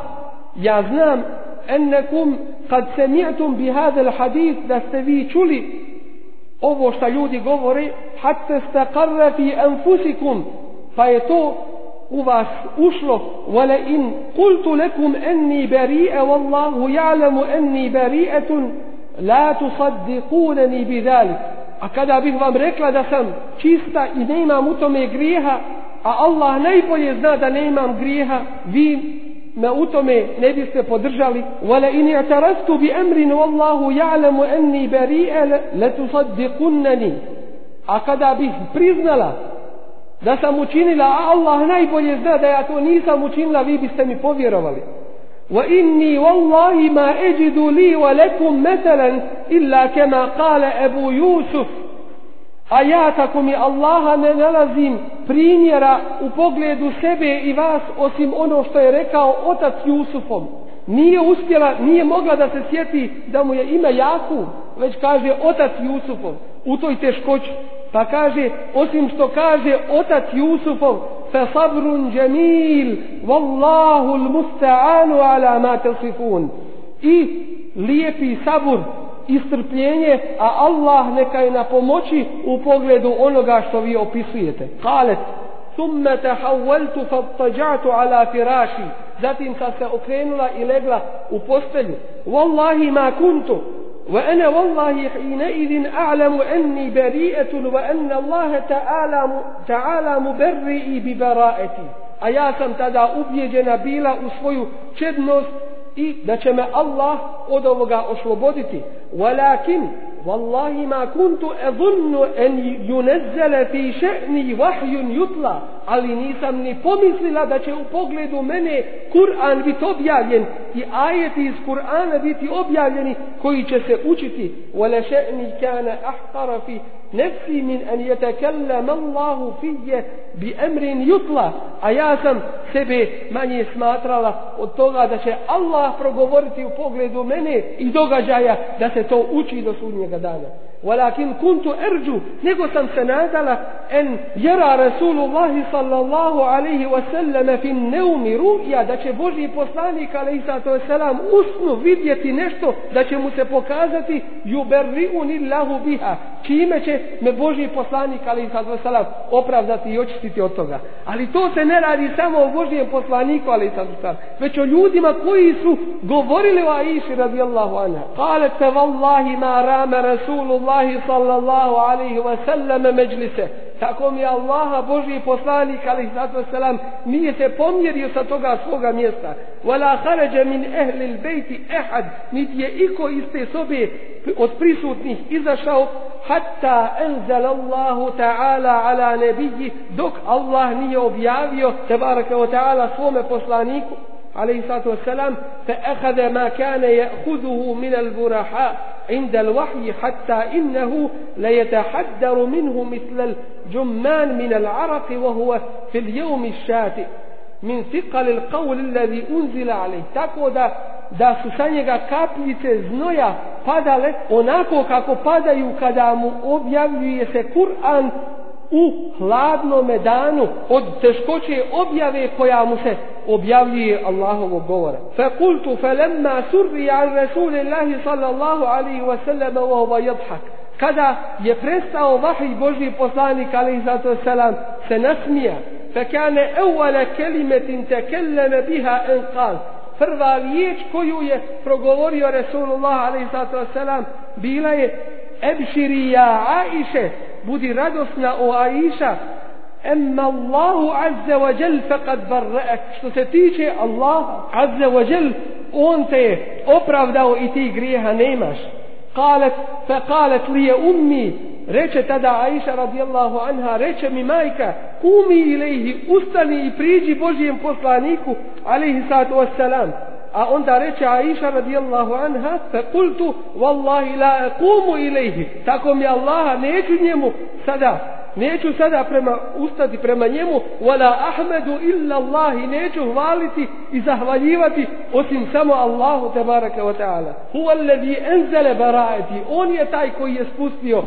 ja znam ennekum kad semi'tum bi hadal hadith da ste vi čuli ovo što ljudi govore hatta staqarra fi anfusikum pa je to u vas ušlo wala in qultu lakum anni bari'a wallahu ya'lamu anni bari'atun la tusaddiqunani bidhalik a kada bih vam rekla da sam čista i ne imam u tome grijeha a Allah najbolje zna da ne imam grijeha, vi me u tome ne biste podržali. Wala in i'tarastu bi amrin wallahu ya'lamu anni bari'a la tusaddiqunnani. A kada bih priznala da sam učinila, a Allah najbolje zna da ja to nisam učinila, vi biste mi povjerovali. Wa inni wallahi ma ajidu li مثلا إلا mathalan illa kama qala Abu Yusuf A ja tako mi Allaha ne nalazim primjera u pogledu sebe i vas osim ono što je rekao otac Jusufom. Nije uspjela, nije mogla da se sjeti da mu je ime Jakub, već kaže otac Jusufov u toj teškoći. Pa kaže, osim što kaže otac Jusufov, فصبر جميل والله المستعان على ما تصفون ma tasifun. I lijepi sabur, istrpljenje, a Allah neka je na pomoći u pogledu onoga što vi opisujete. Kalet, thumme tahawaltu fattađatu ala firaši. Zatim sam se okrenula i legla u postelju. Wallahi ma kuntu. وأنا والله حينئذ أعلم أني بريئة وأن الله تعالى تعالى مبرئي ببراءتي a ja sam tada ubjeđena bila u svoju čednost i da će me Allah od ovoga osloboditi. Walakin, wallahi ma kuntu edhunnu en yunezzele fi še'ni vahjun jutla, ali nisam ni pomislila da će u pogledu mene Kur'an biti objavljen i ajeti iz Kur'ana biti objavljeni koji će se učiti. Wala še'ni kana ahqara fi nafsi min an yetakallama Allah fije bi amrin yutla. a ja sam sebe manje smatrala od toga da će Allah progovoriti u pogledu mene i događaja da se to uči do sudnjega dana. ولكن كنت أرجو نيكو سنتنازل أن يرى رسول الله صلى الله عليه وسلم في النوم رؤيا دا چه بوجي بوسانيك عليه الصلاة والسلام أسنو فيديا نشتو دا چه مسبوكازتي يبرئني الله بها čime će me Boži poslanik ali sad vesela opravdati i očistiti od toga. Ali to se ne radi samo o Božijem poslaniku ali sad vesela, već o ljudima koji su govorili o Aisha radijallahu anha. Kale te vallahi ma rama rasulullah Allahi sallallahu alaihi wa sallam međlise. Tako mi je Allaha Boži poslanik alaihi sallatu wa nije se pomjerio sa toga svoga mjesta. Vala haređe min ehlil bejti ehad, niti je iko iz te sobe od prisutnih izašao, hatta enzel Allahu ta'ala ala nebiji, dok Allah nije objavio, tebareke wa ta'ala, svome poslaniku, عليه الصلاة والسلام فأخذ ما كان يأخذه من البرحاء عند الوحي حتى إنه ليتحدر منه مثل الجمان من العرق وهو في اليوم الشاتئ. من ثقل القول الذي أنزل عليه. Tako da da su sa njega kapljice znoja padale onako kako padaju kada mu objavljuje se Kur'an u hladnom danu od teškoće objave koja mu se objavljuje Allahovog govora. Fa kultu fa lamma surri an rasulillahi sallallahu alaihi wa sallam wa huwa yadhak. Kada je prestao vahij Božji poslanik alaihi sallatu wasalam se nasmija. Fa kane evvala kelimetin tekelleme biha en kal. Prva riječ koju je progovorio Rasulullah alaihi sallatu wasalam bila je Ebširi ja Aiše, budi radosna o Aisha, Emma Allahu azza wa jal faqad barra'ak. Što se tiče Allaha azza wa jal, on te je opravdao i ti grijeha nemaš. Kalet, fa kalet li je ummi, reče tada Aisha radijallahu anha, reče mi majka, kumi ilaihi, ustani i priđi Božijem poslaniku, alaihi sallatu wassalam. A onda reče Aisha radijallahu anha, fe kultu, wallahi la kumu ilaihi, tako mi Allaha neću njemu sada neću sada prema ustati prema njemu wala ahmedu illa Allah neću hvaliti i zahvaljivati osim samo Allahu tebaraka wa ta'ala. Huwa alladhi anzala bara'ati. On je taj koji je spustio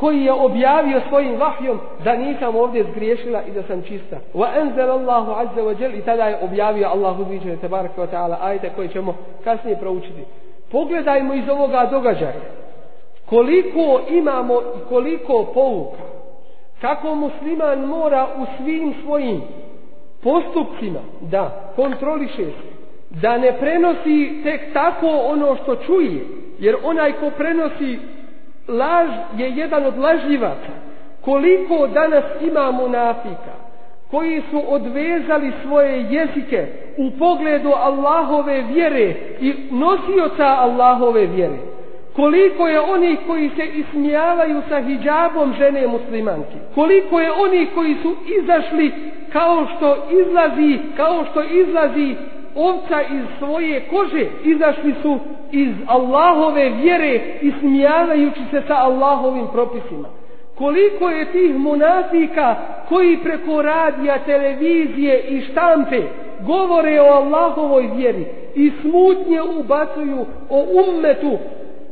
koji je objavio svojim vahjom da nisam ovdje zgriješila i da sam čista. Wa anzala Allahu azza wa jalla i tada je objavio Allahu uzvišeni tebaraka ve ta'ala ajete koje ćemo kasnije proučiti. Pogledajmo iz ovoga događaja koliko imamo i koliko pouka kako musliman mora u svim svojim postupcima da kontroliše se, da ne prenosi tek tako ono što čuje, jer onaj ko prenosi laž je jedan od lažljivaca. Koliko danas ima munafika koji su odvezali svoje jezike u pogledu Allahove vjere i nosioca Allahove vjere. Koliko je onih koji se ismijavaju sa hijabom žene muslimanke? Koliko je onih koji su izašli kao što izlazi, kao što izlazi ovca iz svoje kože, izašli su iz Allahove vjere ismijavajući se sa Allahovim propisima? Koliko je tih munafika koji preko radija, televizije i štampe govore o Allahovoj vjeri i smutnje ubacuju o ummetu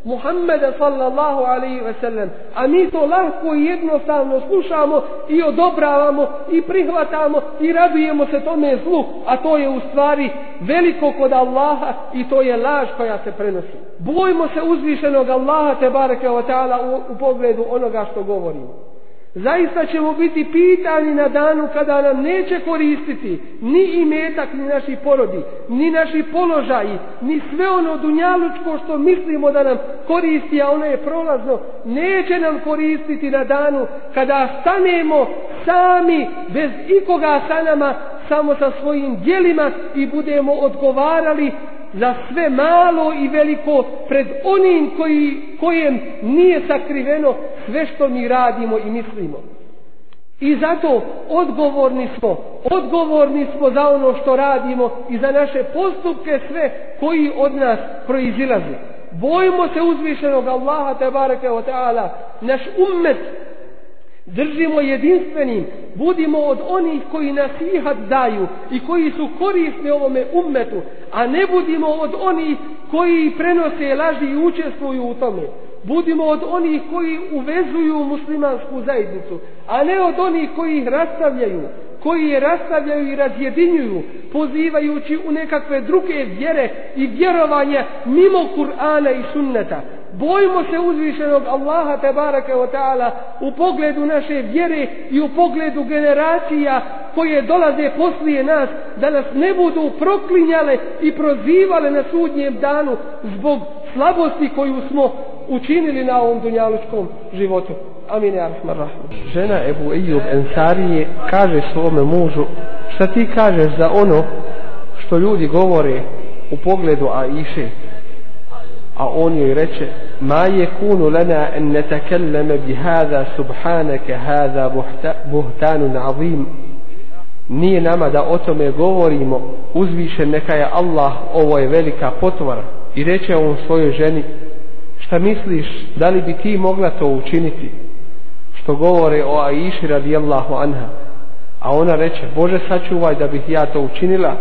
Muhammeda sallallahu alaihi ve sellem. A mi to lahko i jednostavno slušamo i odobravamo i prihvatamo i radujemo se tome zlu. A to je u stvari veliko kod Allaha i to je laž koja se prenosi. Bojmo se uzvišenog Allaha te bareke wa ta'ala u, u pogledu onoga što govorimo. Zaista ćemo biti pitani na danu kada nam neće koristiti ni imetak, ni naši porodi, ni naši položaji, ni sve ono dunjalučko što mislimo da nam koristi, a ono je prolazno, neće nam koristiti na danu kada stanemo sami, bez ikoga sa nama, samo sa svojim dijelima i budemo odgovarali za sve malo i veliko pred onim koji, kojem nije sakriveno sve što mi radimo i mislimo. I zato odgovorni smo, odgovorni smo za ono što radimo i za naše postupke sve koji od nas proizilaze. Bojimo se uzvišenog Allaha te bareke ve ta'ala, naš ummet držimo jedinstvenim, budimo od onih koji nasihat daju i koji su korisni ovome ummetu, a ne budimo od onih koji prenose laži i učestvuju u tome. Budimo od onih koji uvezuju muslimansku zajednicu, a ne od onih koji ih rastavljaju, koji je rastavljaju i razjedinjuju, pozivajući u nekakve druge vjere i vjerovanja mimo Kur'ana i sunneta. Bojimo se uzvišenog Allaha tebareke ve wa ta'ala u pogledu naše vjere i u pogledu generacija koje dolaze poslije nas da nas ne budu proklinjale i prozivale na sudnjem danu zbog slabosti koju smo učinili na ovom dunjalučkom životu. Amin ja rahman rahman. Žena Ebu Ejub Ensarije kaže svome mužu šta ti kažeš za ono što ljudi govore u pogledu Aiše a on joj reče ma je kunu lana en natakallama bi hada subhanake hada buhtanun azim. Nije nama da o tome govorimo uzvišen neka je Allah ovo je velika potvora i reče on svojoj ženi šta misliš da li bi ti mogla to učiniti? Što govore o Aiši radijallahu anha. A ona reče Bože sačuvaj da bih ja to učinila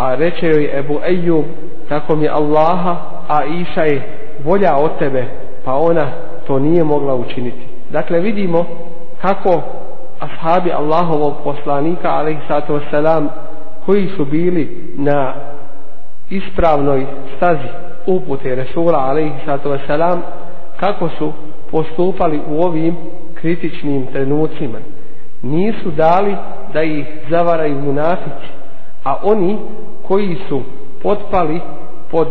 a reče joj Ebu Ejub tako mi Allaha a Iša je bolja od tebe pa ona to nije mogla učiniti. Dakle vidimo kako ashabi Allahovog poslanika alaihi sallatu wasalam koji su bili na ispravnoj stazi upute Resula alaihi sallatu wasalam kako su postupali u ovim kritičnim trenucima. Nisu dali da ih zavaraju munafici a oni koji su potpali pod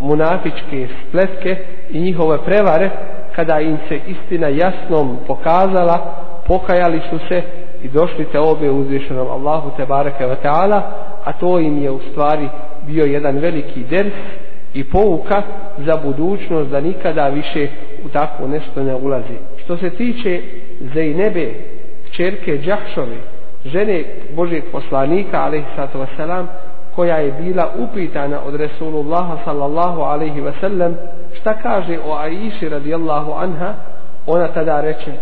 munafičke spletke i njihove prevare kada im se istina jasnom pokazala pokajali su se i došli te obe uzvišenom Allahu te bareke ve taala a to im je u stvari bio jedan veliki ders i pouka za budućnost da nikada više u takvo nešto ne ulazi. Što se tiče Zejnebe čerke Đahšove žene Božeg poslanika alejhi salatu vesselam koja je bila upitana od Resulullaha sallallahu alaihi ve sellem šta kaže o Aiši radijallahu anha? Ona tada reče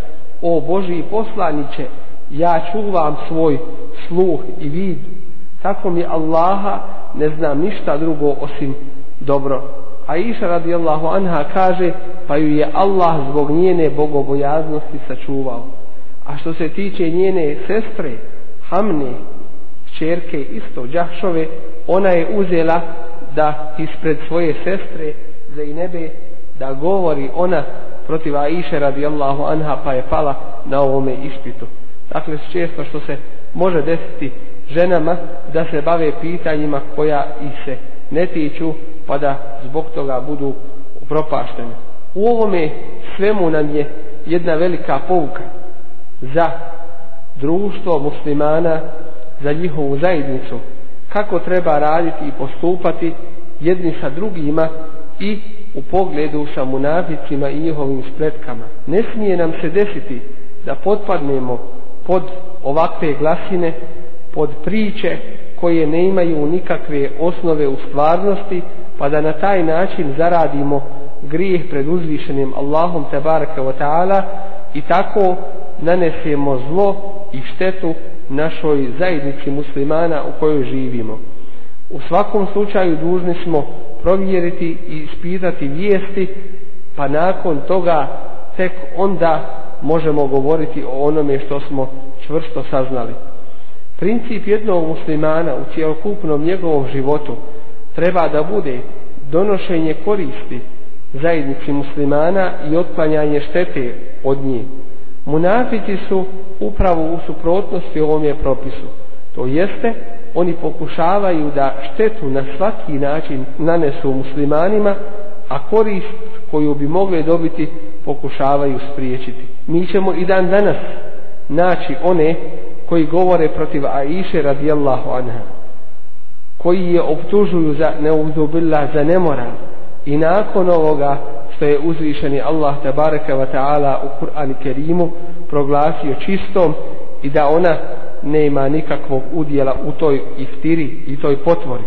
o Boži poslaniće ja čuvam svoj sluh i vid. Tako mi Allaha ne znam ništa drugo osim dobro. Aisha radijallahu anha kaže pa ju je Allah zbog njene bogobojaznosti sačuvao a što se tiče njene sestre Hamne čerke isto Đahšove ona je uzela da ispred svoje sestre Zainebe da govori ona protiv Aisha radijallahu anha pa je pala na ovome ispitu. Dakle često što se može desiti ženama da se bave pitanjima koja ih se ne tiču pa da zbog toga budu propaštene u ovome svemu nam je jedna velika pouka za društvo muslimana za njihovu zajednicu kako treba raditi i postupati jedni sa drugima i u pogledu sa munaficima i njihovim spletkama. Ne smije nam se desiti da potpadnemo pod ovakve glasine, pod priče koje ne imaju nikakve osnove u stvarnosti, pa da na taj način zaradimo grijeh pred uzvišenim Allahom tabaraka wa ta'ala i tako nanesemo zlo i štetu našoj zajednici muslimana u kojoj živimo. U svakom slučaju dužni smo provjeriti i ispitati vijesti, pa nakon toga tek onda možemo govoriti o onome što smo čvrsto saznali. Princip jednog muslimana u cijelokupnom njegovom životu treba da bude donošenje koristi zajednici muslimana i otklanjanje štete od njih. Munafici su upravo u suprotnosti ovom je propisu. To jeste, oni pokušavaju da štetu na svaki način nanesu muslimanima, a korist koju bi mogli dobiti pokušavaju spriječiti. Mi ćemo i dan danas naći one koji govore protiv Aiše radijallahu anha, koji je optužuju za neuzubila za nemoral i nakon ovoga što je uzvišeni Allah tabaraka wa ta'ala u Kur'an Kerimu proglasio čistom i da ona ne ima nikakvog udjela u toj iftiri i toj potvori.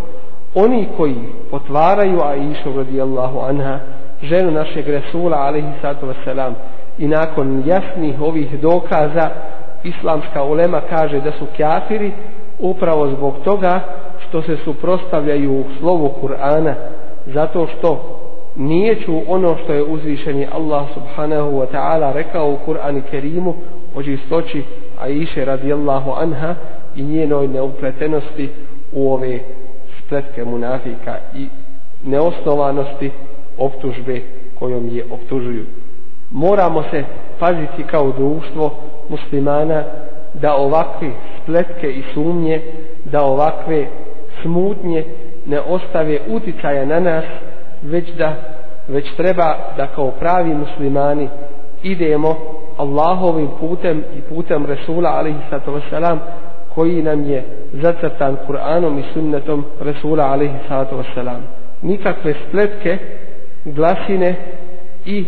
Oni koji potvaraju Aisha radijallahu anha, ženu našeg Resula alaihi sallatu wasalam, i nakon jasnih ovih dokaza, islamska ulema kaže da su kafiri upravo zbog toga što se suprostavljaju u slovu Kur'ana, zato što niječu ono što je uzvišeni Allah subhanahu wa ta'ala rekao u Kur'anu Kerimu o čistoći Aisha radijallahu anha i njenoj neupletenosti u ove spletke munafika i neosnovanosti optužbe kojom je optužuju. Moramo se paziti kao društvo muslimana da ovakve spletke i sumnje, da ovakve smutnje ne ostave uticaja na nas, već da već treba da kao pravi muslimani idemo Allahovim putem i putem Resula alaihi sallatu wasalam koji nam je zacrtan Kur'anom i sunnetom Resula alaihi sallatu wasalam. Nikakve spletke, glasine i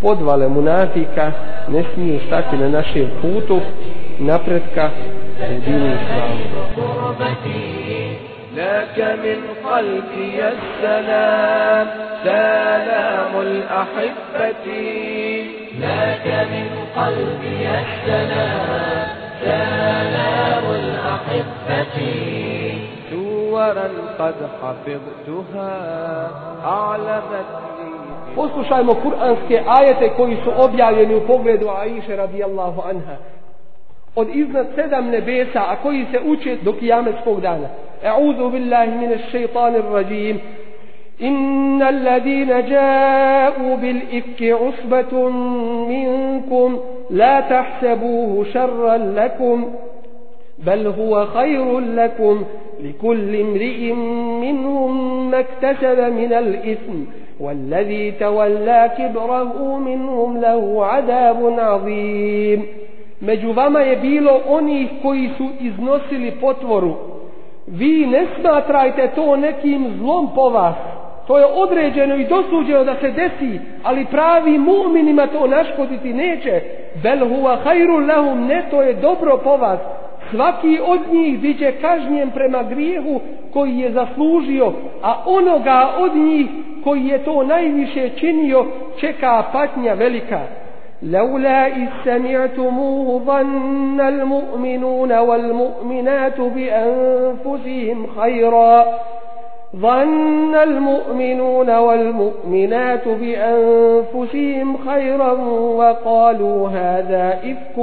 podvale munafika ne smiju stati na našem putu napretka u dinu islamu. لك من قلبي السلام سلام الأحبة لك من قلبي السلام سلام الأحبة سورا قد حفظتها أعلمتني Poslušajmo kuranske ajete koji su objavljeni u pogledu Aisha radijallahu anha. Od iznad sedam nebesa, a koji se uče do kijametskog dana. أعوذ بالله من الشيطان الرجيم إن الذين جاءوا بالإفك عصبة منكم لا تحسبوه شرا لكم بل هو خير لكم لكل امرئ منهم ما اكتسب من الإثم والذي تولى كبره منهم له عذاب عظيم Među vama je bilo onih koji su iznosili potvoru. Vi ne smatrajte to nekim zlom po vas. To je određeno i dosuđeno da se desi, ali pravi mu'minima to naškoditi neće. Bel huwa hajru lahum, ne to je dobro po vas. Svaki od njih biće kažnjen prema grijehu koji je zaslužio, a onoga od njih koji je to najviše činio čeka patnja velika. لولا إذ سمعتموه ظن المؤمنون والمؤمنات بأنفسهم خيرا ظن المؤمنون والمؤمنات بأنفسهم خيرا وقالوا هذا إفك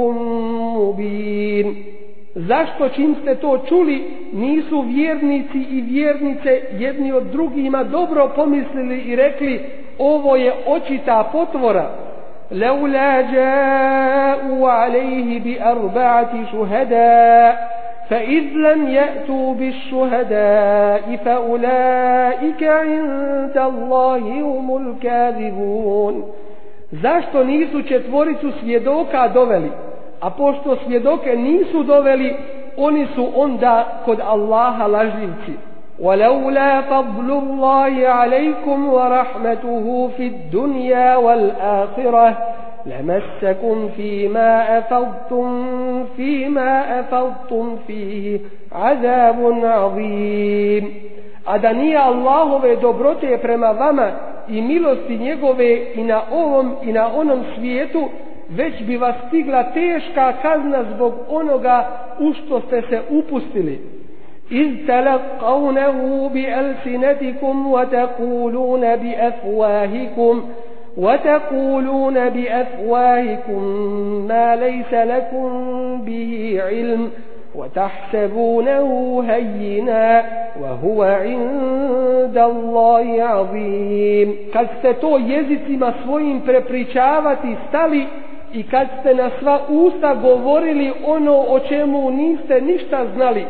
مبين Zašto čim ste to čuli, nisu vjernici i vjernice jedni od drugima dobro pomislili i rekli, ovo je očita potvora. لولا جاءوا عليه بأربعة شهداء فإذ لم يأتوا بالشهداء فأولئك عند الله هم الكاذبون Zašto nisu četvoricu svjedoka doveli? A pošto svjedoke nisu doveli, oni su onda kod Allaha lažljivci. ولولا فضل الله عليكم ورحمته في الدنيا والآخرة لمسكم فيما أفضتم فيما أفضتم فيه عذاب عظيم A da nije Allahove dobrote prema vama i milosti njegove i na ovom i na onom svijetu, već bi vas stigla teška kazna zbog onoga u što ste se upustili. إذ تلقونه بألسنتكم وتقولون بأفواهكم وتقولون بأفواهكم ما ليس لكم به علم وتحسبونه هينا وهو عند الله عظيم kad ste to jezicima svojim prepričavati stali i kad ste na sva usta govorili ono o čemu niste ništa znali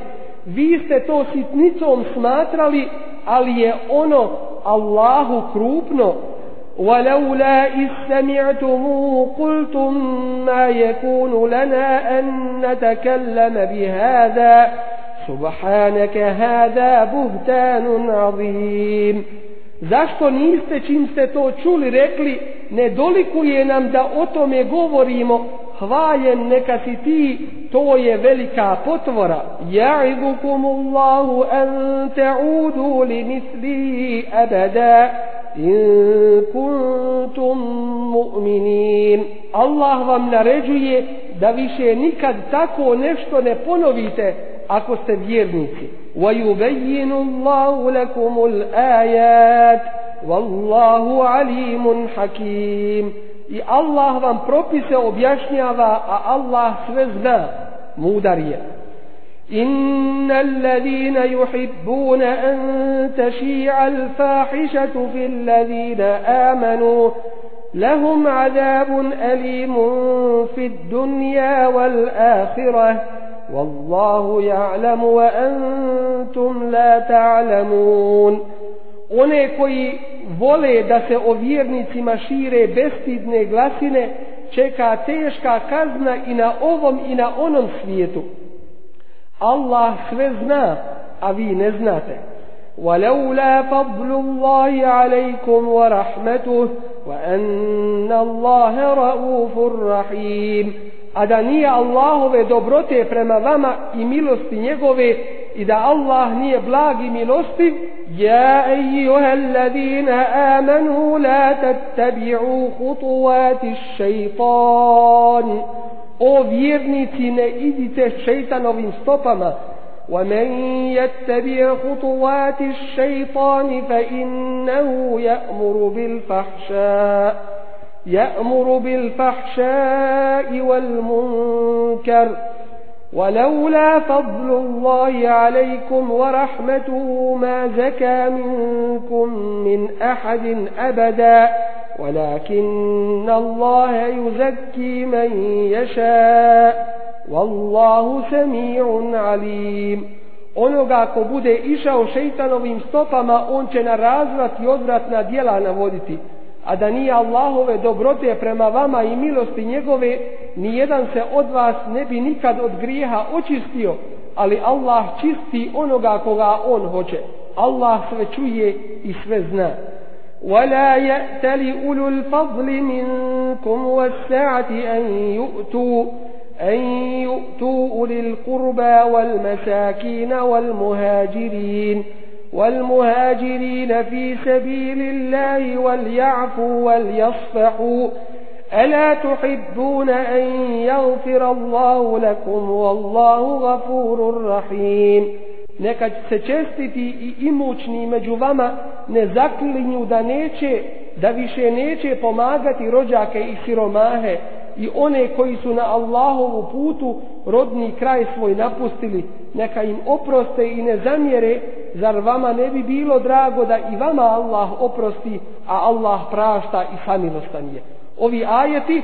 vi ste to sitnicom smatrali, ali je ono Allahu krupno. ولولا إذ سمعتموه قلتم ما يكون لنا أن نتكلم بهذا سبحانك هذا بهتان عظيم Zašto niste čim ste to čuli rekli ne dolikuje nam da o tome govorimo hvaljen neka si ti, to je velika potvora. Ja'idukum Allahu an ta'udu li misli abada in kuntum mu'minin. Allah vam naređuje da više nikad tako nešto ne ponovite ako ste vjernici. وَيُبَيِّنُ اللَّهُ لَكُمُ الْآيَاتِ وَاللَّهُ عَلِيمٌ حَكِيمٌ i Allah vam propise objašnjava, a Allah sve zna, mudar je. إن الذين يحبون أن تشيع الفاحشة في الذين آمنوا لهم عذاب أليم في الدنيا والآخرة والله يعلم وأنتم لا تعلمون one vole da se o vjernicima šire bestidne glasine, čeka teška kazna i na ovom i na onom svijetu. Allah sve zna, a vi ne znate. ولولا فضل الله عليكم ورحمته وأن الله رؤوف رحيم a da nije Allahove dobrote prema vama i milosti njegove i da Allah nije blag i milostiv يا أيها الذين آمنوا لا تتبعوا خطوات الشيطان. أو vjernici ne الشيطان šejtanovim stopama. ومن يتبع خطوات الشيطان فإنه يأمر بالفحشاء. يأمر بالفحشاء والمنكر. ولولا فضل الله عليكم ورحمته ما زكى منكم من أحد أبدا ولكن الله يزكي من يشاء. والله سميع عليم. Onoga ko bude išao šeitanovim stopama on će na razvrat i odvratna dijela navoditi. A da nije Allahove dobrote prema vama i milosti njegove, nijedan se od vas ne bi nikad od grijeha očistio, ali Allah čisti onoga koga on hoće. Allah sve čuje i sve zna. ولا يأتل أولو الفضل منكم والسعة أن يؤتوا أن يؤتوا أولي القربى والمساكين والمهاجرين والمهاجرين في سبيل الله وليعفوا وليصفحوا ألا تحبون أن يغفر الله لكم والله غفور رحيم Neka se čestiti i imućni među vama ne zaklinju da neće, da više neće pomagati rođake i siromahe, i one koji su na Allahovu putu rodni kraj svoj napustili, neka im oproste i ne zamjere, zar vama ne bi bilo drago da i vama Allah oprosti, a Allah prašta i samilostan je. Ovi ajeti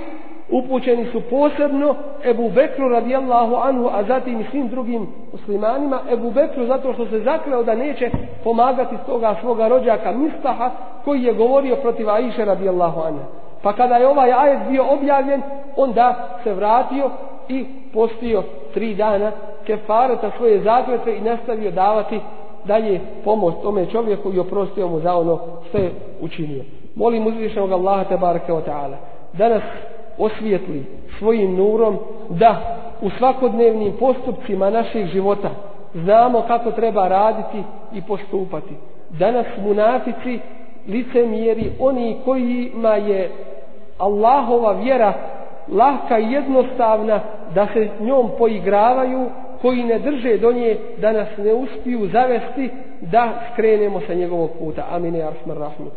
upućeni su posebno Ebu Bekru radijallahu anhu, a zatim i svim drugim muslimanima. Ebu Bekru zato što se zakleo da neće pomagati toga svoga rođaka Mistaha koji je govorio protiv Aisha radijallahu anhu. Pa kada je ovaj ajet bio objavljen, onda se vratio i postio tri dana kefareta svoje zakletve i nastavio davati dalje pomoć tome čovjeku i oprostio mu za ono što je učinio. Molim uzvišenog Allaha te barake wa ta'ala da nas osvijetli svojim nurom da u svakodnevnim postupcima naših života znamo kako treba raditi i postupati. Danas munafici licemjeri oni kojima je Allahova vjera lahka i jednostavna da se njom poigravaju koji ne drže do nje da nas ne uspiju zavesti da skrenemo sa njegovog puta. Amin. Ja rahman.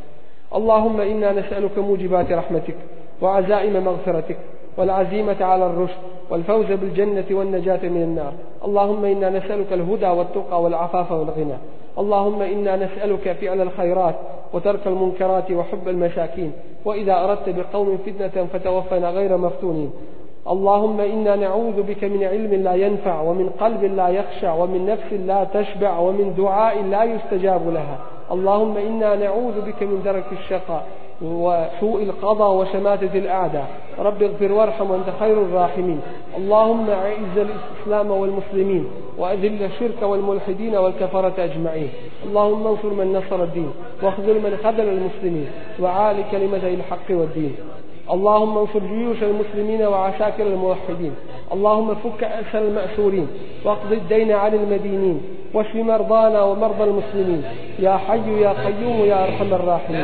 Allahumma inna nes'aluka muđibati rahmetik wa azaima maghfiratik والعزيمة على الرشد والفوز بالجنة والنجاة من النار. اللهم إنا نسألك الهدى والتقى والعفاف والغنى. اللهم إنا نسألك فعل الخيرات وترك المنكرات وحب المساكين. وإذا أردت بقوم فتنة فتوفنا غير مفتونين. اللهم إنا نعوذ بك من علم لا ينفع ومن قلب لا يخشع ومن نفس لا تشبع ومن دعاء لا يستجاب لها. اللهم إنا نعوذ بك من درك الشقاء وسوء القضاء وشماتة الأعداء. رب اغفر وارحم وأنت خير الراحمين. اللهم أعز الإسلام والمسلمين وأذل الشرك والملحدين والكفرة أجمعين. اللهم انصر من نصر الدين واخذل من خذل المسلمين وعال كلمة الحق والدين. اللهم انصر جيوش المسلمين وعساكر الموحدين. اللهم فك أسر المأسورين واقض الدين عن المدينين واشف مرضانا ومرضى المسلمين. يا حي يا قيوم يا أرحم الراحمين.